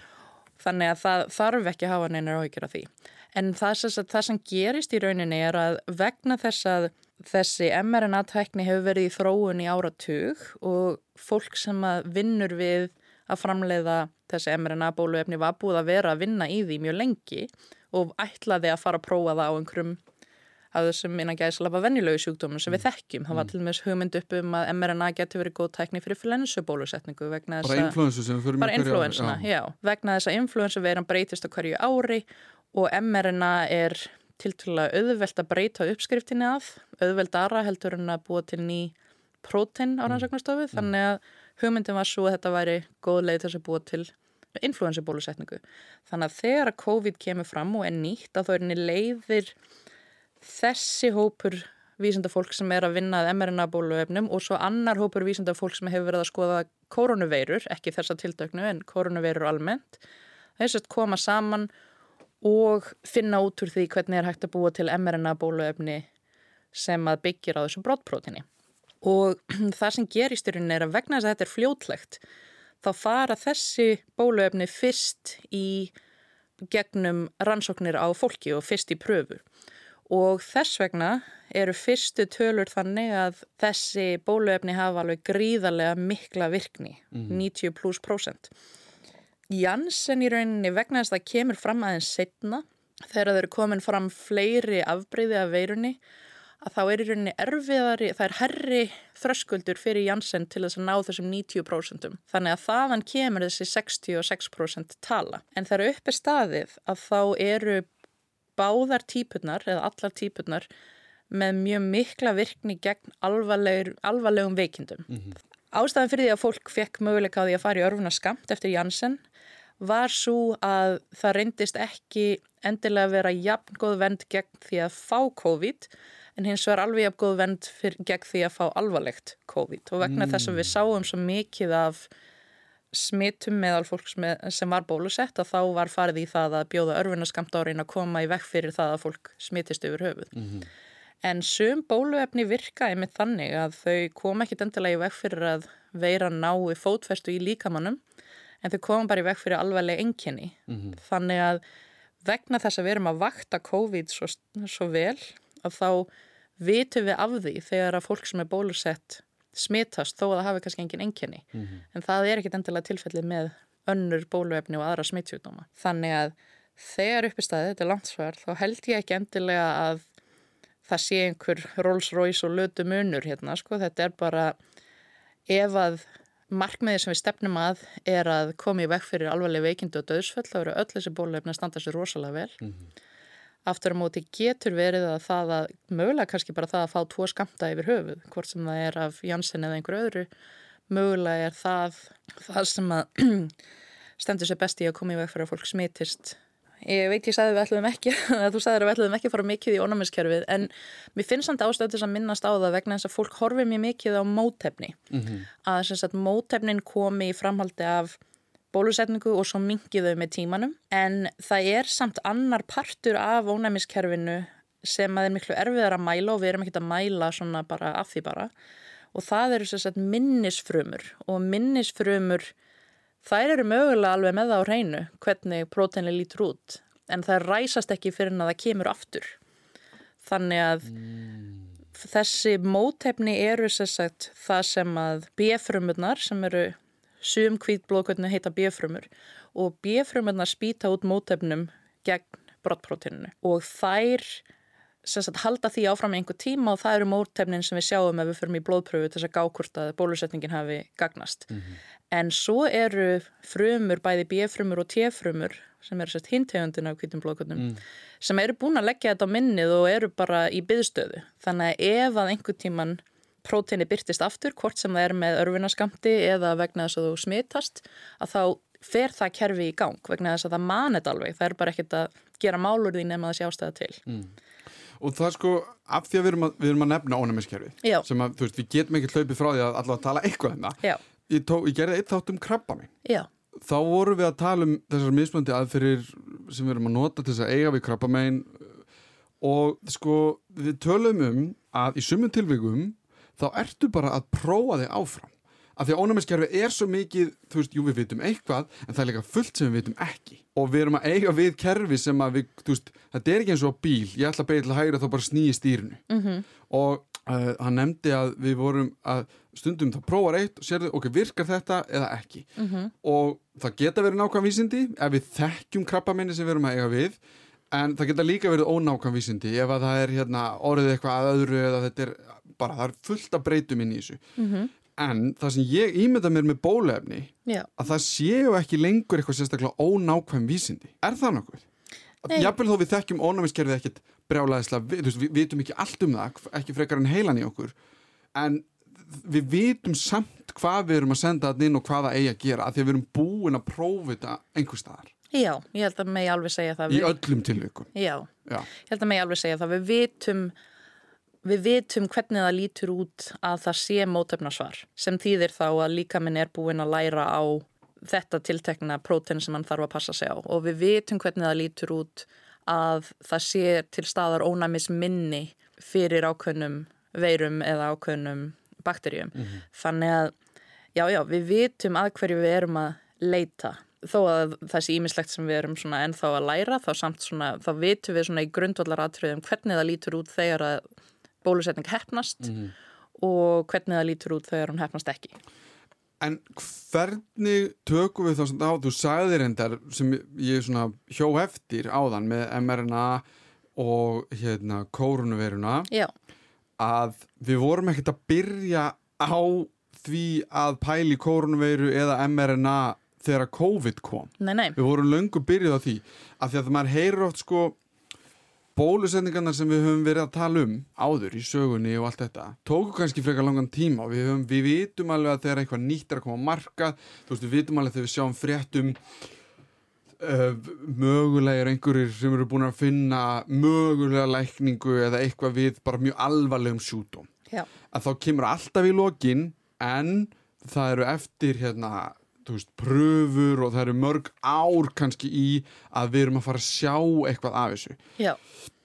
Þannig að það þarf ekki að hafa neina áhyggjur af því. En það, sagt, það sem gerist í rauninni er að vegna þess að þessi mRNA-tækni hefur verið í þróun í áratug og fólk sem að vinnur við að framleiða þessi mRNA-bóluefni var búið að vera að vinna í því mjög lengi og ætlaði að fara að prófa það á einhverjum af þessum innan gæðislafa vennilögu sjúkdómum sem við mm. þekkjum. Það var mm. til og meðs hugmynd upp um að mRNA getur verið góð tækni fyrir flensubólusetningu vegna þess að... Bara influensu sem við fyrir með hverju ári. Bara influensuna, já. já. Vegna þess að influensu veiran breytist á hverju ári og mRNA er tilturlega auðvelt að breyta uppskriftinni af, auðvelt aðra heldur en að búa til ný prótein á rannsóknastofu. Mm. Þannig að hugmyndin var svo að þetta væri góð leið þess að búa til influensabólusetningu. Þannig að þegar að COVID kemur fram og er nýtt að þá er henni leiðir þessi hópur vísendafólk sem er að vinnað mRNA bóluefnum og svo annar hópur vísendafólk sem hefur verið að skoða koronaveirur, ekki þessa tildöknu en koronaveirur almennt, þess að koma saman og finna út úr því hvernig er hægt að búa til mRNA bóluefni sem að byggja á þessu brottprótini. Og það sem gerist í rauninni er að vegna þess að þetta er fljótlegt þá fara þessi bóluefni fyrst í gegnum rannsóknir á fólki og fyrst í pröfur og þess vegna eru fyrstu tölur þannig að þessi bóluefni hafa alveg gríðarlega mikla virkni, 90 pluss prósent. Janssen í rauninni vegna þess að það kemur fram aðeins setna þegar þeir eru komin fram fleiri afbreyði af veirunni að þá er í rauninni erfiðari, það er herri þröskuldur fyrir Janssen til þess að ná þessum 90%. Þannig að þaðan kemur þessi 66% tala. En það eru uppi staðið að þá eru báðar típurnar eða allar típurnar með mjög mikla virkni gegn alvarlegum veikindum. Mm -hmm. Ástæðan fyrir því að fólk fekk möguleika á því að fara í örfuna skamt eftir Janssen var svo að það reyndist ekki endilega vera jafn góð vend gegn því að fá COVID en hins vegar alveg jafn góð vend gegn því að fá alvarlegt COVID og vegna mm. þess að við sáum svo mikið af smittum meðal fólk sem var bólusett að þá var farið í það að bjóða örfunaskamta árin að koma í vekk fyrir það að fólk smittist yfir höfuð. Mm -hmm. En sum bóluefni virkaði með þannig að þau kom ekki endilega í vekk fyrir að veira nái fótfestu í líkamannum en þau kom bara í vekk fyrir alveglega enginni. Mm -hmm. Þannig að vegna þess að við erum að vakta COVID svo, svo vel að þá vitum við af því þegar að fólk sem er bólusett smitast þó að það hafi kannski engin enginni mm -hmm. en það er ekkit endilega tilfellið með önnur bóluefni og aðra smittsjúkdóma þannig að þegar uppi staðið þetta er landsvar þá held ég ekki endilega að það sé einhver Rolls Royce og lötu munur hérna sko þetta er bara ef að markmiði sem við stefnum að er að koma í vekk fyrir alvarleg veikindu og döðsföll þá eru öll þessi bóluefni að standa sér rosalega vel mm -hmm. Aftur á móti getur verið að það að mögulega kannski bara það að fá tvo skamta yfir höfuð, hvort sem það er af Janssen eða einhver öðru, mögulega er það það sem að stendur sér best í að koma í veg fyrir að fólk smitist. Ég veit ég sagði við ætluðum ekki, að þú sagði að við ætluðum ekki að fara mikið í ónámiðskerfið, en mér finnst samt ástöðis að minnast á það vegna þess að fólk horfið mér mikið á mótefni. Mm -hmm. Að mótefnin komi í framhaldi af bólusetningu og svo mingið þau með tímanum en það er samt annar partur af ónæmiskerfinu sem að er miklu erfiðar að mæla og við erum ekki að mæla svona bara af því bara og það eru minnisfrumur og minnisfrumur þær eru mögulega alveg með það á hreinu hvernig próteinlega lítur út en það ræsast ekki fyrir en að það kemur aftur þannig að mm. þessi mótefni eru sérstaklega það sem að B-frumurnar sem eru Sum hvít blóðkvöldinu heita B-frumur og B-frumurna spýta út mótefnum gegn brottprótíninu og þær sagt, halda því áfram í einhver tíma og það eru mótefnin sem við sjáum ef við förum í blóðpröfu til þess að gákvort að bólusetningin hafi gagnast. Mm -hmm. En svo eru frumur, bæði B-frumur og T-frumur sem eru sett hintegundin af hvítum blóðkvöldnum mm. sem eru búin að leggja þetta á minnið og eru bara í byðstöðu. Þannig að ef að einhver tíman próteini byrtist aftur, hvort sem það er með örfinaskamti eða vegna þess að þú smitast, að þá fer það kerfi í gang vegna þess að það manið alveg, það er bara ekkert að gera málur því nema það sé ástæða til. Mm. Og það sko, af því að við erum að, við erum að nefna ónæmiskerfi, sem að, þú veist, við getum ekki hlaupið frá því að allavega tala eitthvað um það. Ég, tó, ég gerði eitt þátt um krabba minn. Já. Þá vorum við að tala um þessar mismöndi aðferðir sem við erum að nota til þess að eiga við krabba minn og sko, við tölum um að í sumum tilvíkum þá ertu bara að prófa þig áfram af því að ónæmiskerfi er svo mikið þú veist, jú við vitum eitthvað en það er líka fullt sem við vitum ekki og við erum að eiga við kerfi sem að við, þú veist þetta er ekki eins og bíl, ég ætla að beigja til að hægra þá bara snýi stýrinu mm -hmm. og uh, hann nefndi að við vorum að stundum þá prófar eitt og sérðu, ok, virkar þetta eða ekki mm -hmm. og það geta verið nákvæm vísindi ef við þekkjum krabbamenni sem við erum að eiga við en það geta líka verið ónákvæm vísindi ef að það er hérna orðið eitthvað að öðru eða þetta er bara, það er fullt af breytum inn í þessu mm -hmm. En það sem ég ímynda mér með bólefni Já. að það séu ekki lengur eitthvað sérstaklega ónákvæm vísindi. Er það nokkuð? Jafnvel þó við þekkjum ónámiðskerfið ekkert brjálæðislega við, við vitum ekki allt um það ekki frekar en heilan í okkur. En við vitum samt hvað við erum að senda þetta inn og hvað það eigi að gera að því að við erum búin að prófa þetta einhver staðar. Já, ég held að mig alveg segja það. Í við... öllum tilvikum. Já, Já, ég held að mig alveg segja það. Við vitum við vitum hvernig það lítur út að það sé mótöfnarsvar sem þýðir þá að líkaminn er búin að læra á þetta tiltekna prótein sem hann þarf að passa sig á og við vitum hvernig það lítur út að það sé til staðar ónæmis minni fyrir ákveðnum veirum eða ákveðnum bakterjum. Mm -hmm. Þannig að já, já, við vitum að hverju við erum að leita þó að sé ímislegt sem við erum ennþá að læra þá samt svona, þá vitum við svona í grundvallar aðtröðum hvernig það lítur út þegar að bólusetning hefnast og hvernig það lítur út þegar hún hefnast ekki. En hvernig tökum við þá svona á, þú sagðir endar sem ég svona hjó eftir áðan með mRNA og hérna kórunveruna Já, að við vorum ekkert að byrja á því að pæli kórunveru eða mRNA þegar COVID kom. nei, nei, Við vorum löngu byrjuð á því af því að maður heyrir oft sko bólusetningarnar sem við höfum verið að tala um áður í sögunni og allt þetta tóku kannski frekar langan tíma og við, höfum, við vitum alveg að þegar eitthvað nýtt er að koma að marka þú veist við vitum alveg þegar við sjáum fréttum mögulega er einhverjir sem eru búin að finna mögulega lækningu eða eitthvað við bara mjög alvarlegum sjúdóm já, að þá kemur alltaf í lokin en það eru eftir hérna, þú veist, pröfur og það eru mörg ár kannski í að við erum að fara að sjá eitthvað af þessu. já,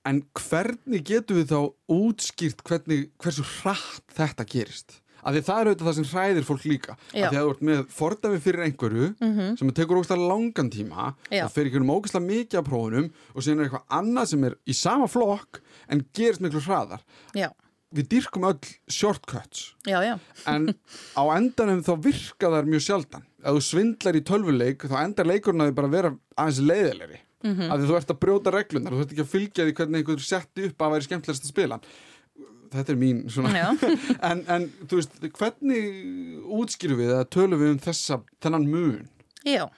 En hvernig getum við þá útskýrt hvernig, hversu hratt þetta gerist? Af því það er auðvitað það sem hræðir fólk líka. Já. Af því að þú ert með fordæmi fyrir einhverju sem tekur ógæslega langan tíma Já. og fer ykkur um ógæslega mikið af prófunum og síðan er eitthvað annað sem er í sama flokk en gerist miklu hraðar. já, Við dyrkum öll shortcuts. Já, já, en á endanum þá virka þær mjög sjaldan. Ef þú svindlar í tölvuleik þá endar leikurinn að þið bara vera aðeins leiðilegri. Mm -hmm. af því þú ert að brjóta reglunar þú ert ekki að fylgja því hvernig einhver setti upp að væri skemmtilegast að spila þetta er mín en, en þú veist, hvernig útskýrum við eða tölum við um þessa þennan mun? Já.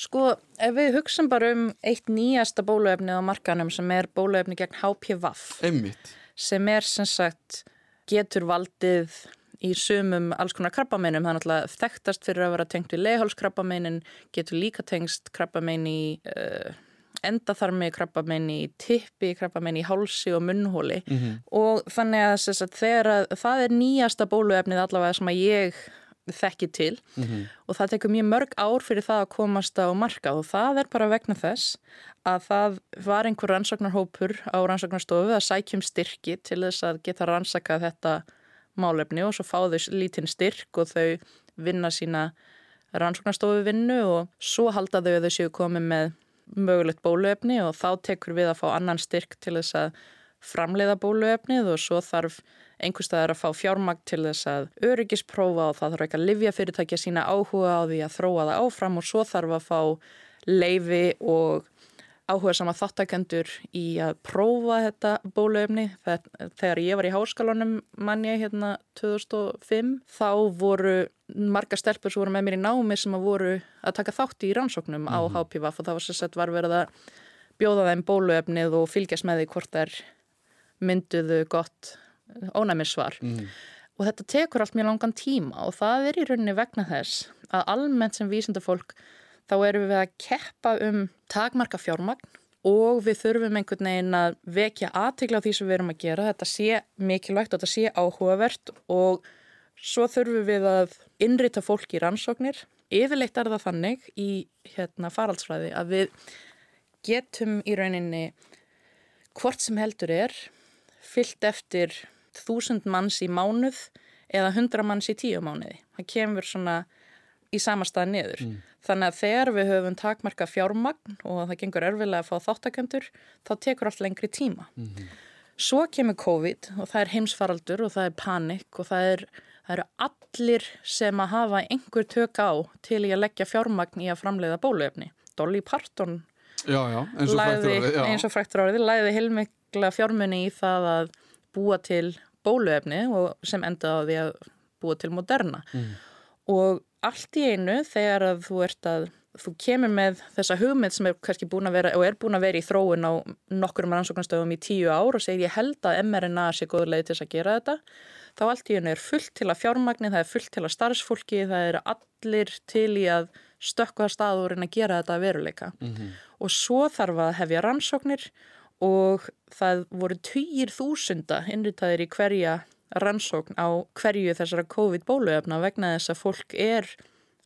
Sko, ef við hugsaum bara um eitt nýjasta bóluefnið á markanum sem er bóluefni gegn HPV einmitt, sem er sem sagt getur valdið í sumum alls konar krabbameinum, það er náttúrulega þekktast fyrir að vera tengt við leihálskrabbameinin, getur líka tengst krabbamein í uh, endaþarmi, krabbamein í tippi, krabbamein í hálsi og munnhóli og þannig að, sagt, þegar að það er nýjasta bóluefnið allavega sem að ég þekki til. Og það tekur mjög mörg ár fyrir það að komast á markað og það er bara vegna þess að það var einhver rannsóknarhópur á rannsóknarstofu að sækjum styrki til þess að geta rannsakað þetta málefni og svo fá þau lítinn styrk og þau vinna sína rannsóknarstofu vinnu og svo halda þau að þau séu komið með mögulegt bóluefni og þá tekur við að fá annan styrk til þess að framleiða bóluefnið og svo þarf einhverstaðar að fá fjármagn til þess að öryggisprófa og það þarf ekki að livja fyrirtækja sína áhuga á því að þróa það áfram og svo þarf að fá leifi og áhuga sama þáttakendur í að prófa þetta bóluefni. Þegar ég var í háskólanum mann ég hérna 2005 þá voru marga stelpur sem voru með mér í námi sem að voru að taka þátt í rannsóknum á HPV og það var sérstætt var verið að bjóða þeim bóluefnið og fylgjast með því hvort þær mynduðu gott ónæmissvar. Mm. Og þetta tekur allt mjög langan tíma og það er í rauninni vegna þess að almennt sem vísindafólk þá erum við að keppa um takmarka fjármagn og við þurfum einhvern veginn að vekja aðtikla á því sem við erum að gera. Þetta sé mikilvægt og þetta sé áhugavert og svo þurfum við að innrita fólk í rannsóknir. Yfirleitt er það þannig í hérna, faraldsfræði að við getum í rauninni hvort sem heldur er fyllt eftir þúsund manns í mánuð eða hundra manns í tíu mánuði. Það kemur svona í sama stað niður. Mm. Þannig að þegar við höfum takmarka fjármagn og það gengur erfilega að fá þáttakendur, þá tekur allt lengri tíma. Mm -hmm. Svo kemur COVID og það er heimsfaraldur og það er panik og það, er, það eru allir sem að hafa einhver tök á til í að leggja fjármagn í að framleiða bóluefni. Dolly Parton já, já, eins og fræktur árið, eins og fræktur árið, læði heilmikla fjármunni í það að búa til bóluefni og sem endaði á því að búa til moderna. Mm. Og allt í einu þegar að þú ert að þú kemur með þessa hugmynd sem er kannski búin að vera og er búin að vera í þróun á nokkurum rannsóknarstöðum í tíu ár og segir ég held að mRNA sé góður leið til þess að gera þetta þá allt í einu er fullt til að fjármagni það er fullt til að starfsfólki það er allir til í að stökka staður en að gera þetta veruleika mm -hmm. og svo þarf að hefja rannsóknir og það voru týjir þúsunda innritaðir í hverja rannsókn á hverju þessara COVID-bóluefna vegna þess að fólk er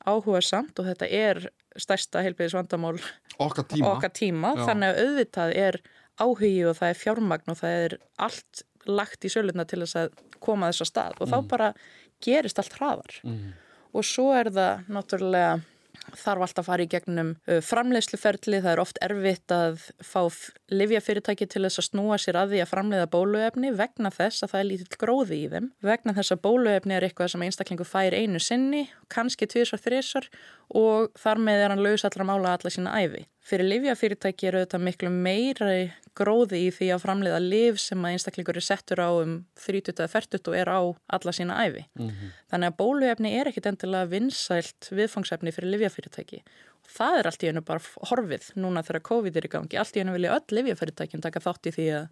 áhuga samt og þetta er stærsta heilbæðisvandamál okkar tíma, okkar tíma. þannig að auðvitað er áhugi og það er fjármagn og það er allt lagt í söluna til þess að koma þess að stað og mm. þá bara gerist allt hraðar mm. og svo er það náttúrulega þarf alltaf að fara í gegnum uh, framleiðsluferli, það er oft erfitt að fá livjafyrirtæki til þess að snúa sér að því að framleiða bóluefni vegna þess að það er lítill gróði í þeim vegna þess að bóluefni er eitthvað sem einstaklingu fær einu sinni, kannski tvísar þrísar og þar með er hann laus allra mála alla sína æfi. Fyrir livjafyrirtæki eru þetta miklu meira gróði í því að framleiða liv sem að einstaklingur er settur á um 30-40 og er á alla sína æfi. Mm -hmm. Þannig að bóluefni er ekkit endilega vinsælt viðfangsefni fyrir livjafyrirtæki. Það er allt í hennu bara horfið núna þegar COVID er í gangi. Allt í hennu vilja öll livjafyrirtækin taka þátt í því að,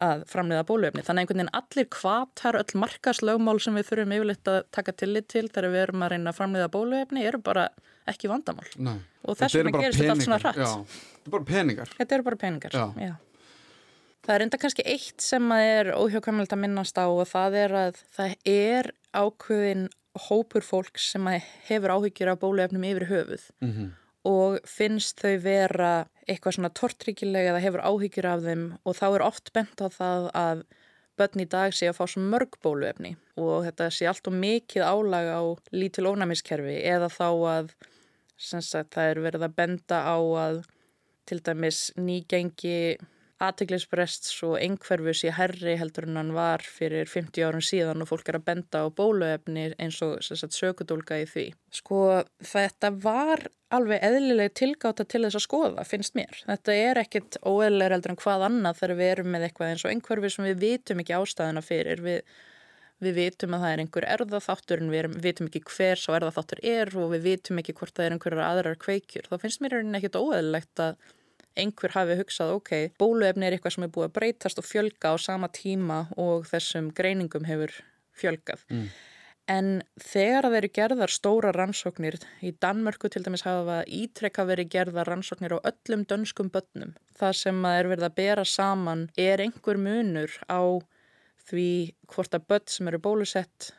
að framleiða bóluefni. Þannig að einhvern veginn allir kvatar, öll markaslögmál sem við þurfum yfirleitt að taka tillit til þegar við erum að reyna að framleiða bóluefni eru bara ekki vandamál. Nei. Og þess vegna gerist þetta allt svona hratt. Já, þetta er bara peningar. Þetta eru bara peningar, já. já. Það er enda kannski eitt sem er óhjókamöld að minnast á og það er að það er ákveðin hópur fólk sem hefur áhyggjur af bóluefnum yfir höfuð mm -hmm. Og finnst þau vera eitthvað svona tortryggilega eða hefur áhyggjur af þeim og þá er oft bent á það að börn í dag sé að fá svo mörg bóluefni og þetta sé allt og mikið álag á lítil ónæmiskerfi eða þá að sagt, það er verið að benda á að til dæmis nýgengi aðteglisbrests og einhverfus í herri heldur en hann var fyrir 50 árum síðan og fólk er að benda á bóluefni eins og sökudólka í því. Sko þetta var alveg eðlileg tilgáta til þess að skoða, finnst mér. Þetta er ekkit óeðlega heldur en hvað annað þegar við erum með eitthvað eins og einhverfus sem við vitum ekki ástæðuna fyrir. Við, við vitum að það er einhver erðaþáttur en við erum, vitum ekki hver svo erðaþáttur er og við vitum ekki hvort það er einhverjar aðrar kveikjur. Þá finnst mér ekkit óeðlegt að einhver hafi hugsað, ok, bóluefni er eitthvað sem er búið að breytast og fjölga á sama tíma og þessum greiningum hefur fjölgað. Mm. En þegar það eru gerðar stóra rannsóknir, í Danmörku til dæmis hafa ítrekka verið gerðar rannsóknir á öllum dönskum börnum. Það sem er verið að bera saman er einhver munur á því hvort að börn sem eru bólusett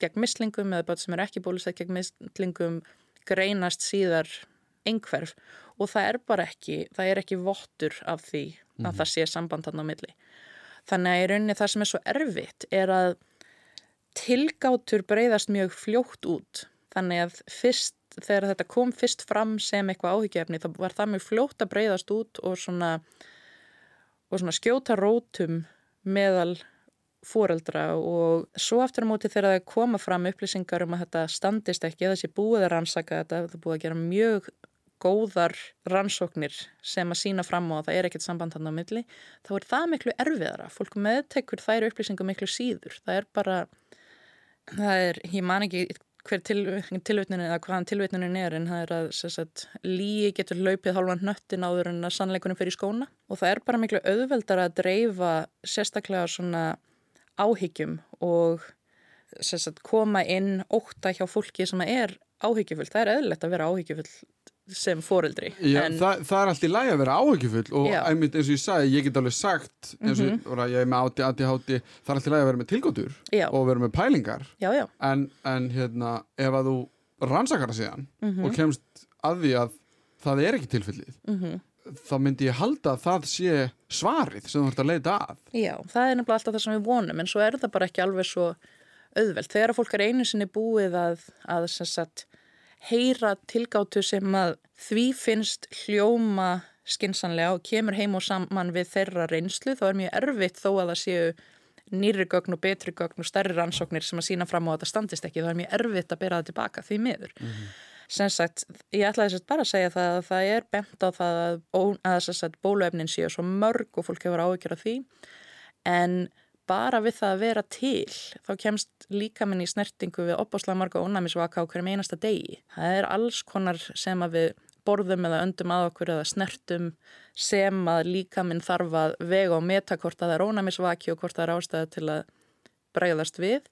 gegn mislingum eða börn sem eru ekki bólusett gegn mislingum greinast síðar einhverf og það er bara ekki, það er ekki vottur af því að mm -hmm. það sé samband hann á milli. Þannig að í rauninni það sem er svo erfitt er að tilgátur breyðast mjög fljótt út. Þannig að fyrst, þegar þetta kom fyrst fram sem eitthvað áhyggjefni þá var það mjög fljótt að breyðast út og svona, og svona skjóta rótum meðal fóreldra og svo aftur á móti þegar það koma fram upplýsingar um að þetta standist ekki, þessi búið að rannsaka þetta, það búið að gera mjög góðar rannsóknir sem að sína fram á að það er ekkert samband hann á milli, þá er það miklu erfiðara. Fólk meðtekur þær upplýsingum miklu síður. Það er bara, það er, ég man ekki hver til, tilvitnunin eða hvaðan tilvitnunin er en það er að sagt, líi getur laupið hálfan hnöttin áður en að sannleikunum fyrir skóna og það er bara miklu auðveldar að dreifa sérstaklega svona áhyggjum og sagt, koma inn óta hjá fólki sem er áhyggjufull. Það er eðlilegt að vera áhyggjufull sem foreldri Já, en... það, það er alltaf læg að vera áhugjufull og einmitt eins og ég sagði, ég get alveg sagt eins og mm -hmm. ég er með átti, átti, átti það er alltaf læg að vera með tilgótur og vera með pælingar já, já. En, en hérna, ef að þú rannsakar það síðan mm -hmm. og kemst að því að það er ekki tilfellið mm -hmm. Þá myndi ég halda að það sé svarið sem þú ert að leita að. Já, það er nefnilega alltaf það sem við vonum en svo er það bara ekki alveg svo auðvelt. Þegar fólk er einu sinni búið að, að sem sagt heyra tilgáttu sem að því finnst hljóma skinsanlega og kemur heim og saman við þeirra reynslu þá er mjög erfitt þó að það séu nýri gögn og betri gögn og stærri rannsóknir sem að sína fram á að það standist ekki. Þá er mjög erfitt að bera það tilbaka því miður. Mm -hmm. Sem sagt, ég ætlaði þess að bara að segja það að það er bent á það að, að, að bóluefnin séu svo mörg og fólk hefur áhyggjur af því en bara við það að vera til þá kemst líka minn í snertingu við opáslega marga ónæmisvaka á hverjum einasta degi. Það er alls konar sem að við borðum eða öndum að okkur eða snertum sem að líka minn þarf að vega og meta hvort að það er ónæmisvaki og hvort það er ástæði til að bregðast við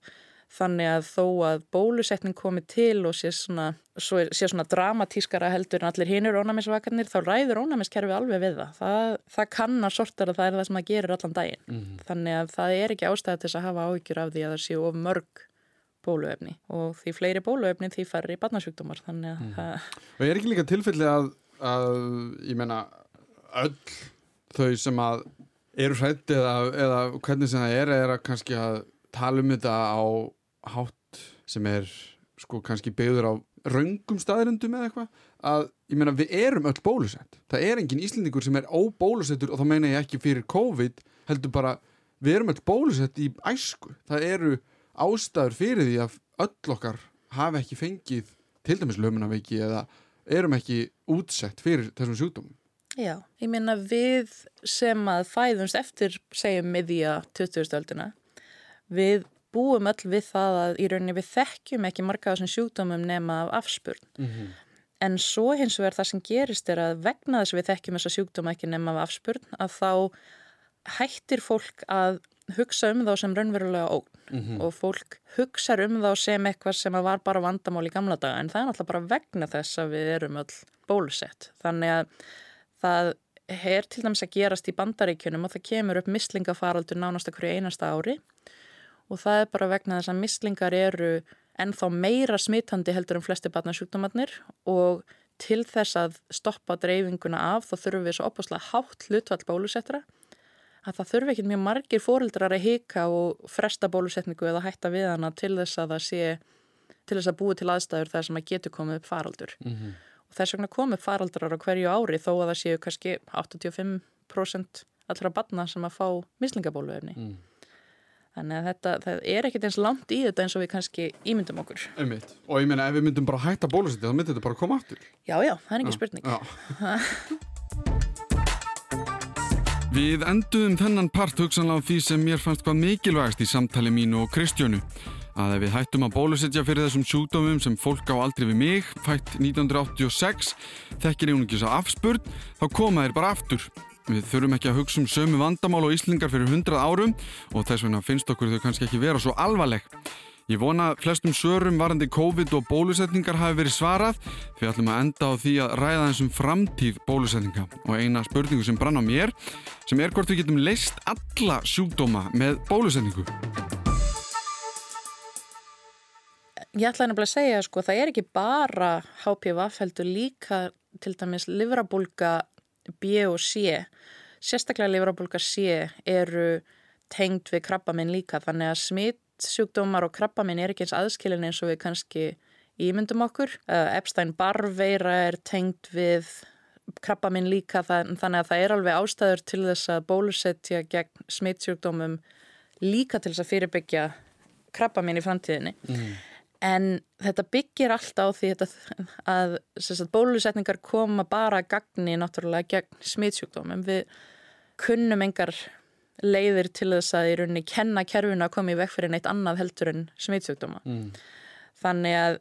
þannig að þó að bólusetning komi til og sé svona, sé svona dramatískara heldur en allir hinur ónæmisvakarnir þá ræður ónæmiskerfi alveg við það. það það kannar sortar að það er það sem það gerir allan daginn mm -hmm. þannig að það er ekki ástæði til að hafa áhyggjur af því að það séu of mörg bóluefni og því fleiri bóluefni því færri barnasjúkdómar þannig að mm. það... Og er ekki líka tilfelli að, að ég menna öll þau sem að eru hrætt eða, eða hvernig sem það er er að kannski að tala um þetta á hátt sem er sko kannski byggður á raungum staðrendum eða eitthvað að ég meina við erum öll bólusett. Það er engin Íslendingur sem er óbólusettur og þá meina ég ekki fyrir COVID heldur bara við erum öll bólusett í æsku. Það eru ástæður fyrir því að öll okkar hafi ekki fengið til dæmis lömunaveiki eða erum ekki útsett fyrir þessum sjúkdómum. Já, ég meina við sem að fæðumst eftir segjum miðja 2000-öldina við búum öll við það að í rauninni við þekkjum ekki marga þessum sjúkdómum nema af afspurn. Mm -hmm. En svo hins vegar það sem gerist er að vegna þess að við þekkjum þessa sjúkdóma ekki nema af afspurn að þá hættir fólk að hugsa um þá sem raunverulega ógn mm -hmm. og fólk hugsa um þá sem eitthvað sem var bara vandamál í gamla daga en það er náttúrulega bara vegna þess að við erum öll bólusett. Þannig að það er til dæmis að gerast í bandaríkjunum og það kemur upp mislingafaraldur nánast okkur í einasta ári og það er bara vegna þess að mislingar eru ennþá meira smitandi heldur um flesti barnasjúkdómanir og til þess að stoppa dreifinguna af þá þurfum við svo opaslega hátt hlutvall bólusettra að það þurfi ekki mjög margir fóreldrar að hika og fresta bólusetningu eða hætta við hana til þess að það sé til þess að búi til aðstæður þar sem að getur komið upp faraldur mm -hmm. og þess vegna komið faraldrar á hverju ári þó að það séu kannski 85% allra barna sem að fá mislingabóluefni mm. Þannig að þetta, það er ekkert eins langt í þetta eins og við kannski ímyndum okkur. Einmitt. Og ég meina ef við myndum bara hætta bólusetja þá myndir þetta bara koma aftur. Já, já, það er ekki spurning. við enduðum þennan part hugsanlega á því sem mér fannst hvað mikilvægast í samtali mínu og Kristjónu. Að ef við hættum að bólusetja fyrir þessum sjúkdómum sem fólk á aldrei við mig, fætt 1986, þekkir ekki svo afspurn, þá koma þeir bara aftur. Við þurfum ekki að hugsa um sömu vandamál og Íslingar fyrir hundrað árum og þess vegna finnst okkur þau kannski ekki vera svo alvarleg. Ég vona að flestum sörum varandi COVID og bólusetningar hafi verið svarað því ætlum að enda á því að ræða þessum framtíð bólusetninga og eina spurningu sem brann á mér sem er hvort við getum leist alla sjúkdóma með bólusetningu. Ég ætla nefnilega að segja sko það er ekki bara HPV heldur líka til dæmis livrabólka B og C sérstaklega livrabólka C eru tengd við krabbaminn líka þannig að smittsjúkdómar og krabbaminn er ekki eins aðskilin eins og við kannski ímyndum okkur. Epstein-Barr-veira er tengd við krabbaminn líka þannig að það er alveg ástæður til þess að bólusetja gegn smittsjúkdómum líka til þess að fyrirbyggja krabbaminn í framtíðinni. Mm en þetta byggir alltaf á því að, að bólusetningar koma bara að gagni náttúrulega gegn smitsjúkdómum. Við kunnum engar leiðir til þess að í rauninni kenna kerfuna að koma í vekk fyrir neitt annað heldur en smitsjúkdóma. Mm. Þannig að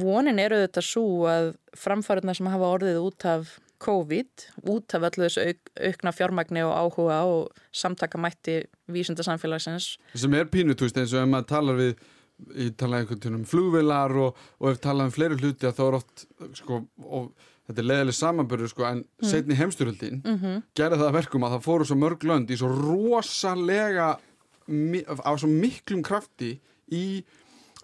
vonin eru þetta svo að framfærarna sem hafa orðið út af COVID, út af öllu þessu auk, aukna fjármagni og áhuga og samtakamætti vísundarsamfélagsins. Sem er pínu, þú veist, eins og ef maður talar við ég talaði einhvern veginn um flugvilar og, og ef talaði um fleiri hluti að þá er oft sko, og þetta er leðileg samanbörður sko, en mm. setni heimstyröldin mm -hmm. gerði það verkum að það fóru svo mörg lönd í svo rosalega á svo miklum krafti í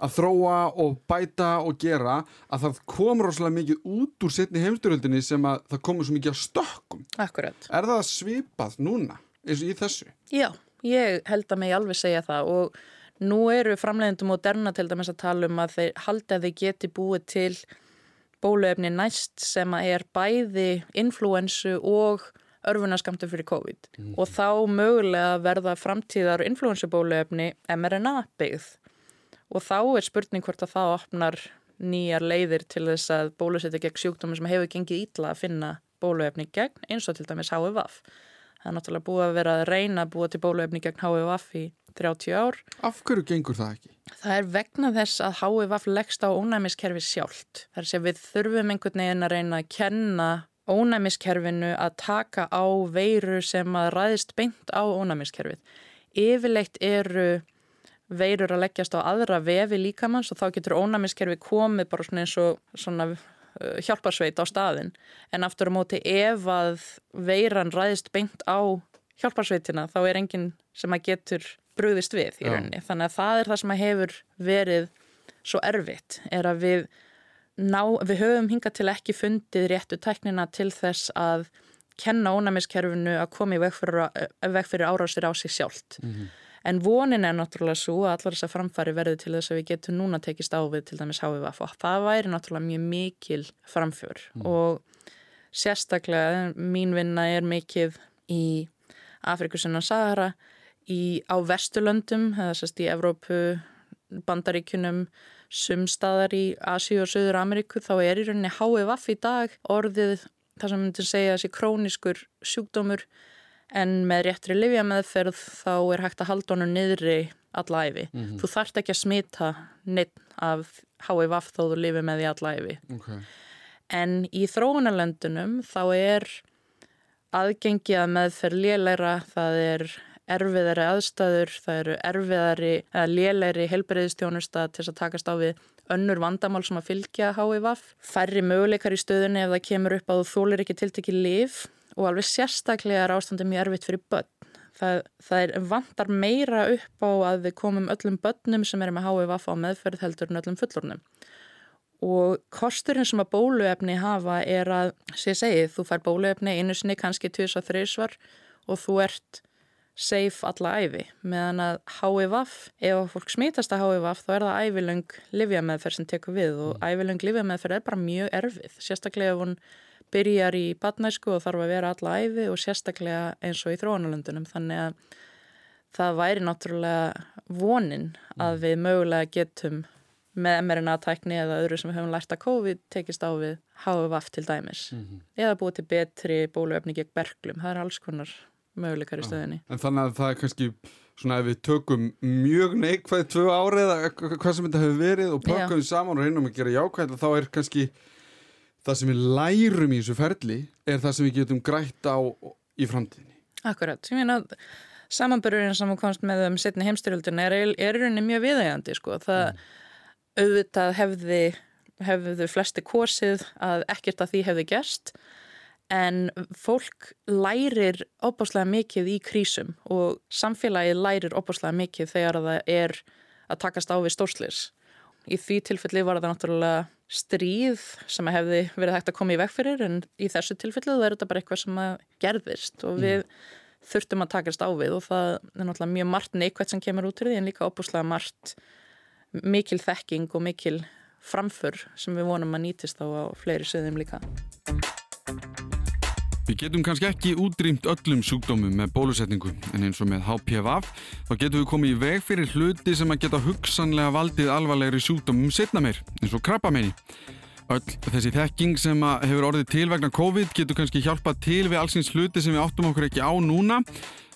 að þróa og bæta og gera að það kom rosalega mikið út úr setni heimstyröldinni sem að það komur svo mikið að stökkum Akkurat. Er það svipað núna eins og í þessu? Já, ég held að mig alveg segja það og Nú eru framleiðendum Moderna til dæmis að tala um að þeir halda að þeir geti búið til bóluefni næst sem að er bæði influensu og örfunaskamtu fyrir COVID mm. og þá mögulega verða framtíðar influensubóluefni mRNA byggð og þá er spurning hvort að það opnar nýjar leiðir til þess að bólusetja gegn sjúkdómi sem hefur gengið ítla að finna bóluefni gegn eins og til dæmis HVF. Það er náttúrulega búið að vera að reyna að búa til bóluefni gegn HVF í 30 ár. Af hverju gengur það ekki? Það er vegna þess að HVF leggst á ónæmiskerfi sjálft. Það er að við þurfum einhvern veginn að reyna að kenna ónæmiskerfinu að taka á veiru sem að ræðist beint á ónæmiskerfið. Yfirleitt eru veirur að leggjast á aðra vefi líkamanns og þá getur ónæmiskerfi komið bara svona eins og svona uh, hjálparsveit á staðin. En aftur á móti ef að veiran ræðist beint á hjálparsveitina þá er enginn sem að getur brúðist við í rauninni. Já. Þannig að það er það sem hefur verið svo erfitt, er að við, ná, við höfum hingað til ekki fundið réttu tæknina til þess að kenna ónæmiskerfinu að koma í veg fyrir, veg fyrir árásir á sig sjálft. Mm -hmm. En vonin er náttúrulega svo að allar þess að framfæri verði til þess að við getum núna tekist á við til dæmis HVF og það væri náttúrulega mjög mikil framfjör mm. og sérstaklega mín vinna er mikið í Afrikusunna Sahara, í, á Vesturlöndum, eða sérst í Evrópu, Bandaríkunum, sumstaðar í Asíu og Söður Ameríku þá er í rauninni HVF í dag orðið það sem myndir segja þessi króniskur sjúkdómur en með réttri livjameðferð þá er hægt að halda honum niðri allæfi. Mm -hmm. Þú þarft ekki að smita neitt af HIV þó þú lifið með því allæfi. Okay. En í þróunarlöndunum þá er aðgengi að meðferð lélæra, það er erfiðari aðstæður, það eru erfiðari eða lélæri helbriðistjónusta til að takast á við önnur vandamál sem að fylgja HIV. Færri möguleikar í stöðunni ef það kemur upp að þú þólir ekki tiltekki liv og alveg sérstaklega er ástandi mjög erfitt fyrir börn. Það, það er vantar meira upp á að við komum öllum börnum sem eru með HVF á meðferð heldur en öllum fullornum. Og kosturinn sem að bóluefni hafa er að, sem ég segi, þú fær bóluefni einu sinni kannski tvis og þreysvar og þú ert safe alla æfi. Meðan að HVF, ef fólk smítast að HVF þá er það ævilöng livjameðferð sem tekur við og ævilöng livjameðferð er bara mjög erfið. Sérstaklega ef hún byrjar í badnæsku og þarf að vera alla æfi og sérstaklega eins og í þróunalöndunum þannig að það væri náttúrulega vonin að mm. við mögulega getum með mRNA-tækni eða öðru sem við höfum lært að COVID tekist á við HVF til dæmis mm -hmm. eða búið til betri bóluöfni gegn berglum, það er alls konar möguleikar í stöðinni. En þannig að það er kannski svona ef við tökum mjög neikvæði tvö árið eða hvað sem þetta hefur verið og við saman og reynum að gera jákvæði þá er kannski það sem við lærum í þessu ferli er það sem við getum grætt á í framtíðinni. Akkurat, ég meina samanbörurinn sem komst með um setni heimstyrjöldin er, er rauninni mjög viðægandi sko. það mm. auðvitað hefði hefðu flesti korsið að ekkert að því hefði gerst en fólk lærir óbáslega mikið í krísum og samfélagið lærir óbáslega mikið þegar það er að takast á við stórslis Í því tilfelli var það náttúrulega stríð sem hefði verið hægt að koma í veg fyrir en í þessu tilfelli það er þetta bara eitthvað sem gerðist og við mm. þurftum að takast á við og það er náttúrulega mjög margt neikvægt sem kemur út í því en líka óbúslega margt mikil þekking og mikil framför sem við vonum að nýtist á, á fleiri söðum líka. Við getum kannski ekki útrýmt öllum sjúkdómum með bólusetningu en eins og með HPV þá getum við komið í veg fyrir hluti sem að geta hugsanlega valdið alvarlegri sjúkdómum setna meir eins og krabbameini. Öll þessi þekking sem hefur orðið til vegna COVID getur kannski hjálpað til við allsins hluti sem við áttum okkur ekki á núna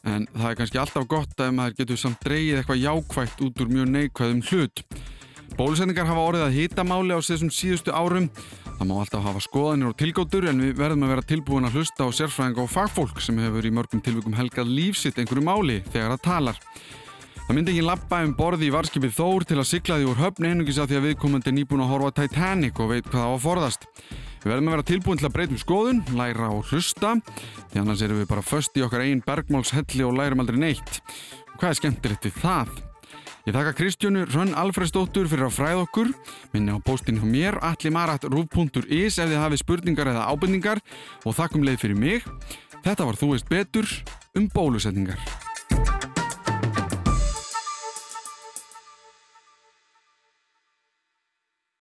en það er kannski alltaf gott að maður getur samt dreyið eitthvað jákvægt út úr mjög neikvæðum hlut. Bólusetningar hafa orðið að hýtamáli á þessum síðustu árum Það má alltaf hafa skoðanir og tilgóttur en við verðum að vera tilbúin að hlusta á sérfræðing og fagfólk sem hefur í mörgum tilvíkum helgað lífsitt einhverju máli þegar það talar. Það myndi ekki lappa um borði í varskipið Þór til að sigla því úr höfn einungis að því að viðkomandi er nýbúin að horfa Titanic og veit hvað það á að forðast. Við verðum að vera tilbúin til að breytum skoðun, læra og hlusta, því annars erum við bara först í okkar einn bergmálshelli og lærum aldrei neitt. Hvað er skemmtilegt við það? Ég þakka Kristjónu Rönn Alfredsdóttur fyrir að fræða okkur. Minni á póstinu mér, allimarat.ruf.is ef þið hafið spurningar eða ábyrningar og þakkum leið fyrir mig. Þetta var Þú veist betur um bólusetningar.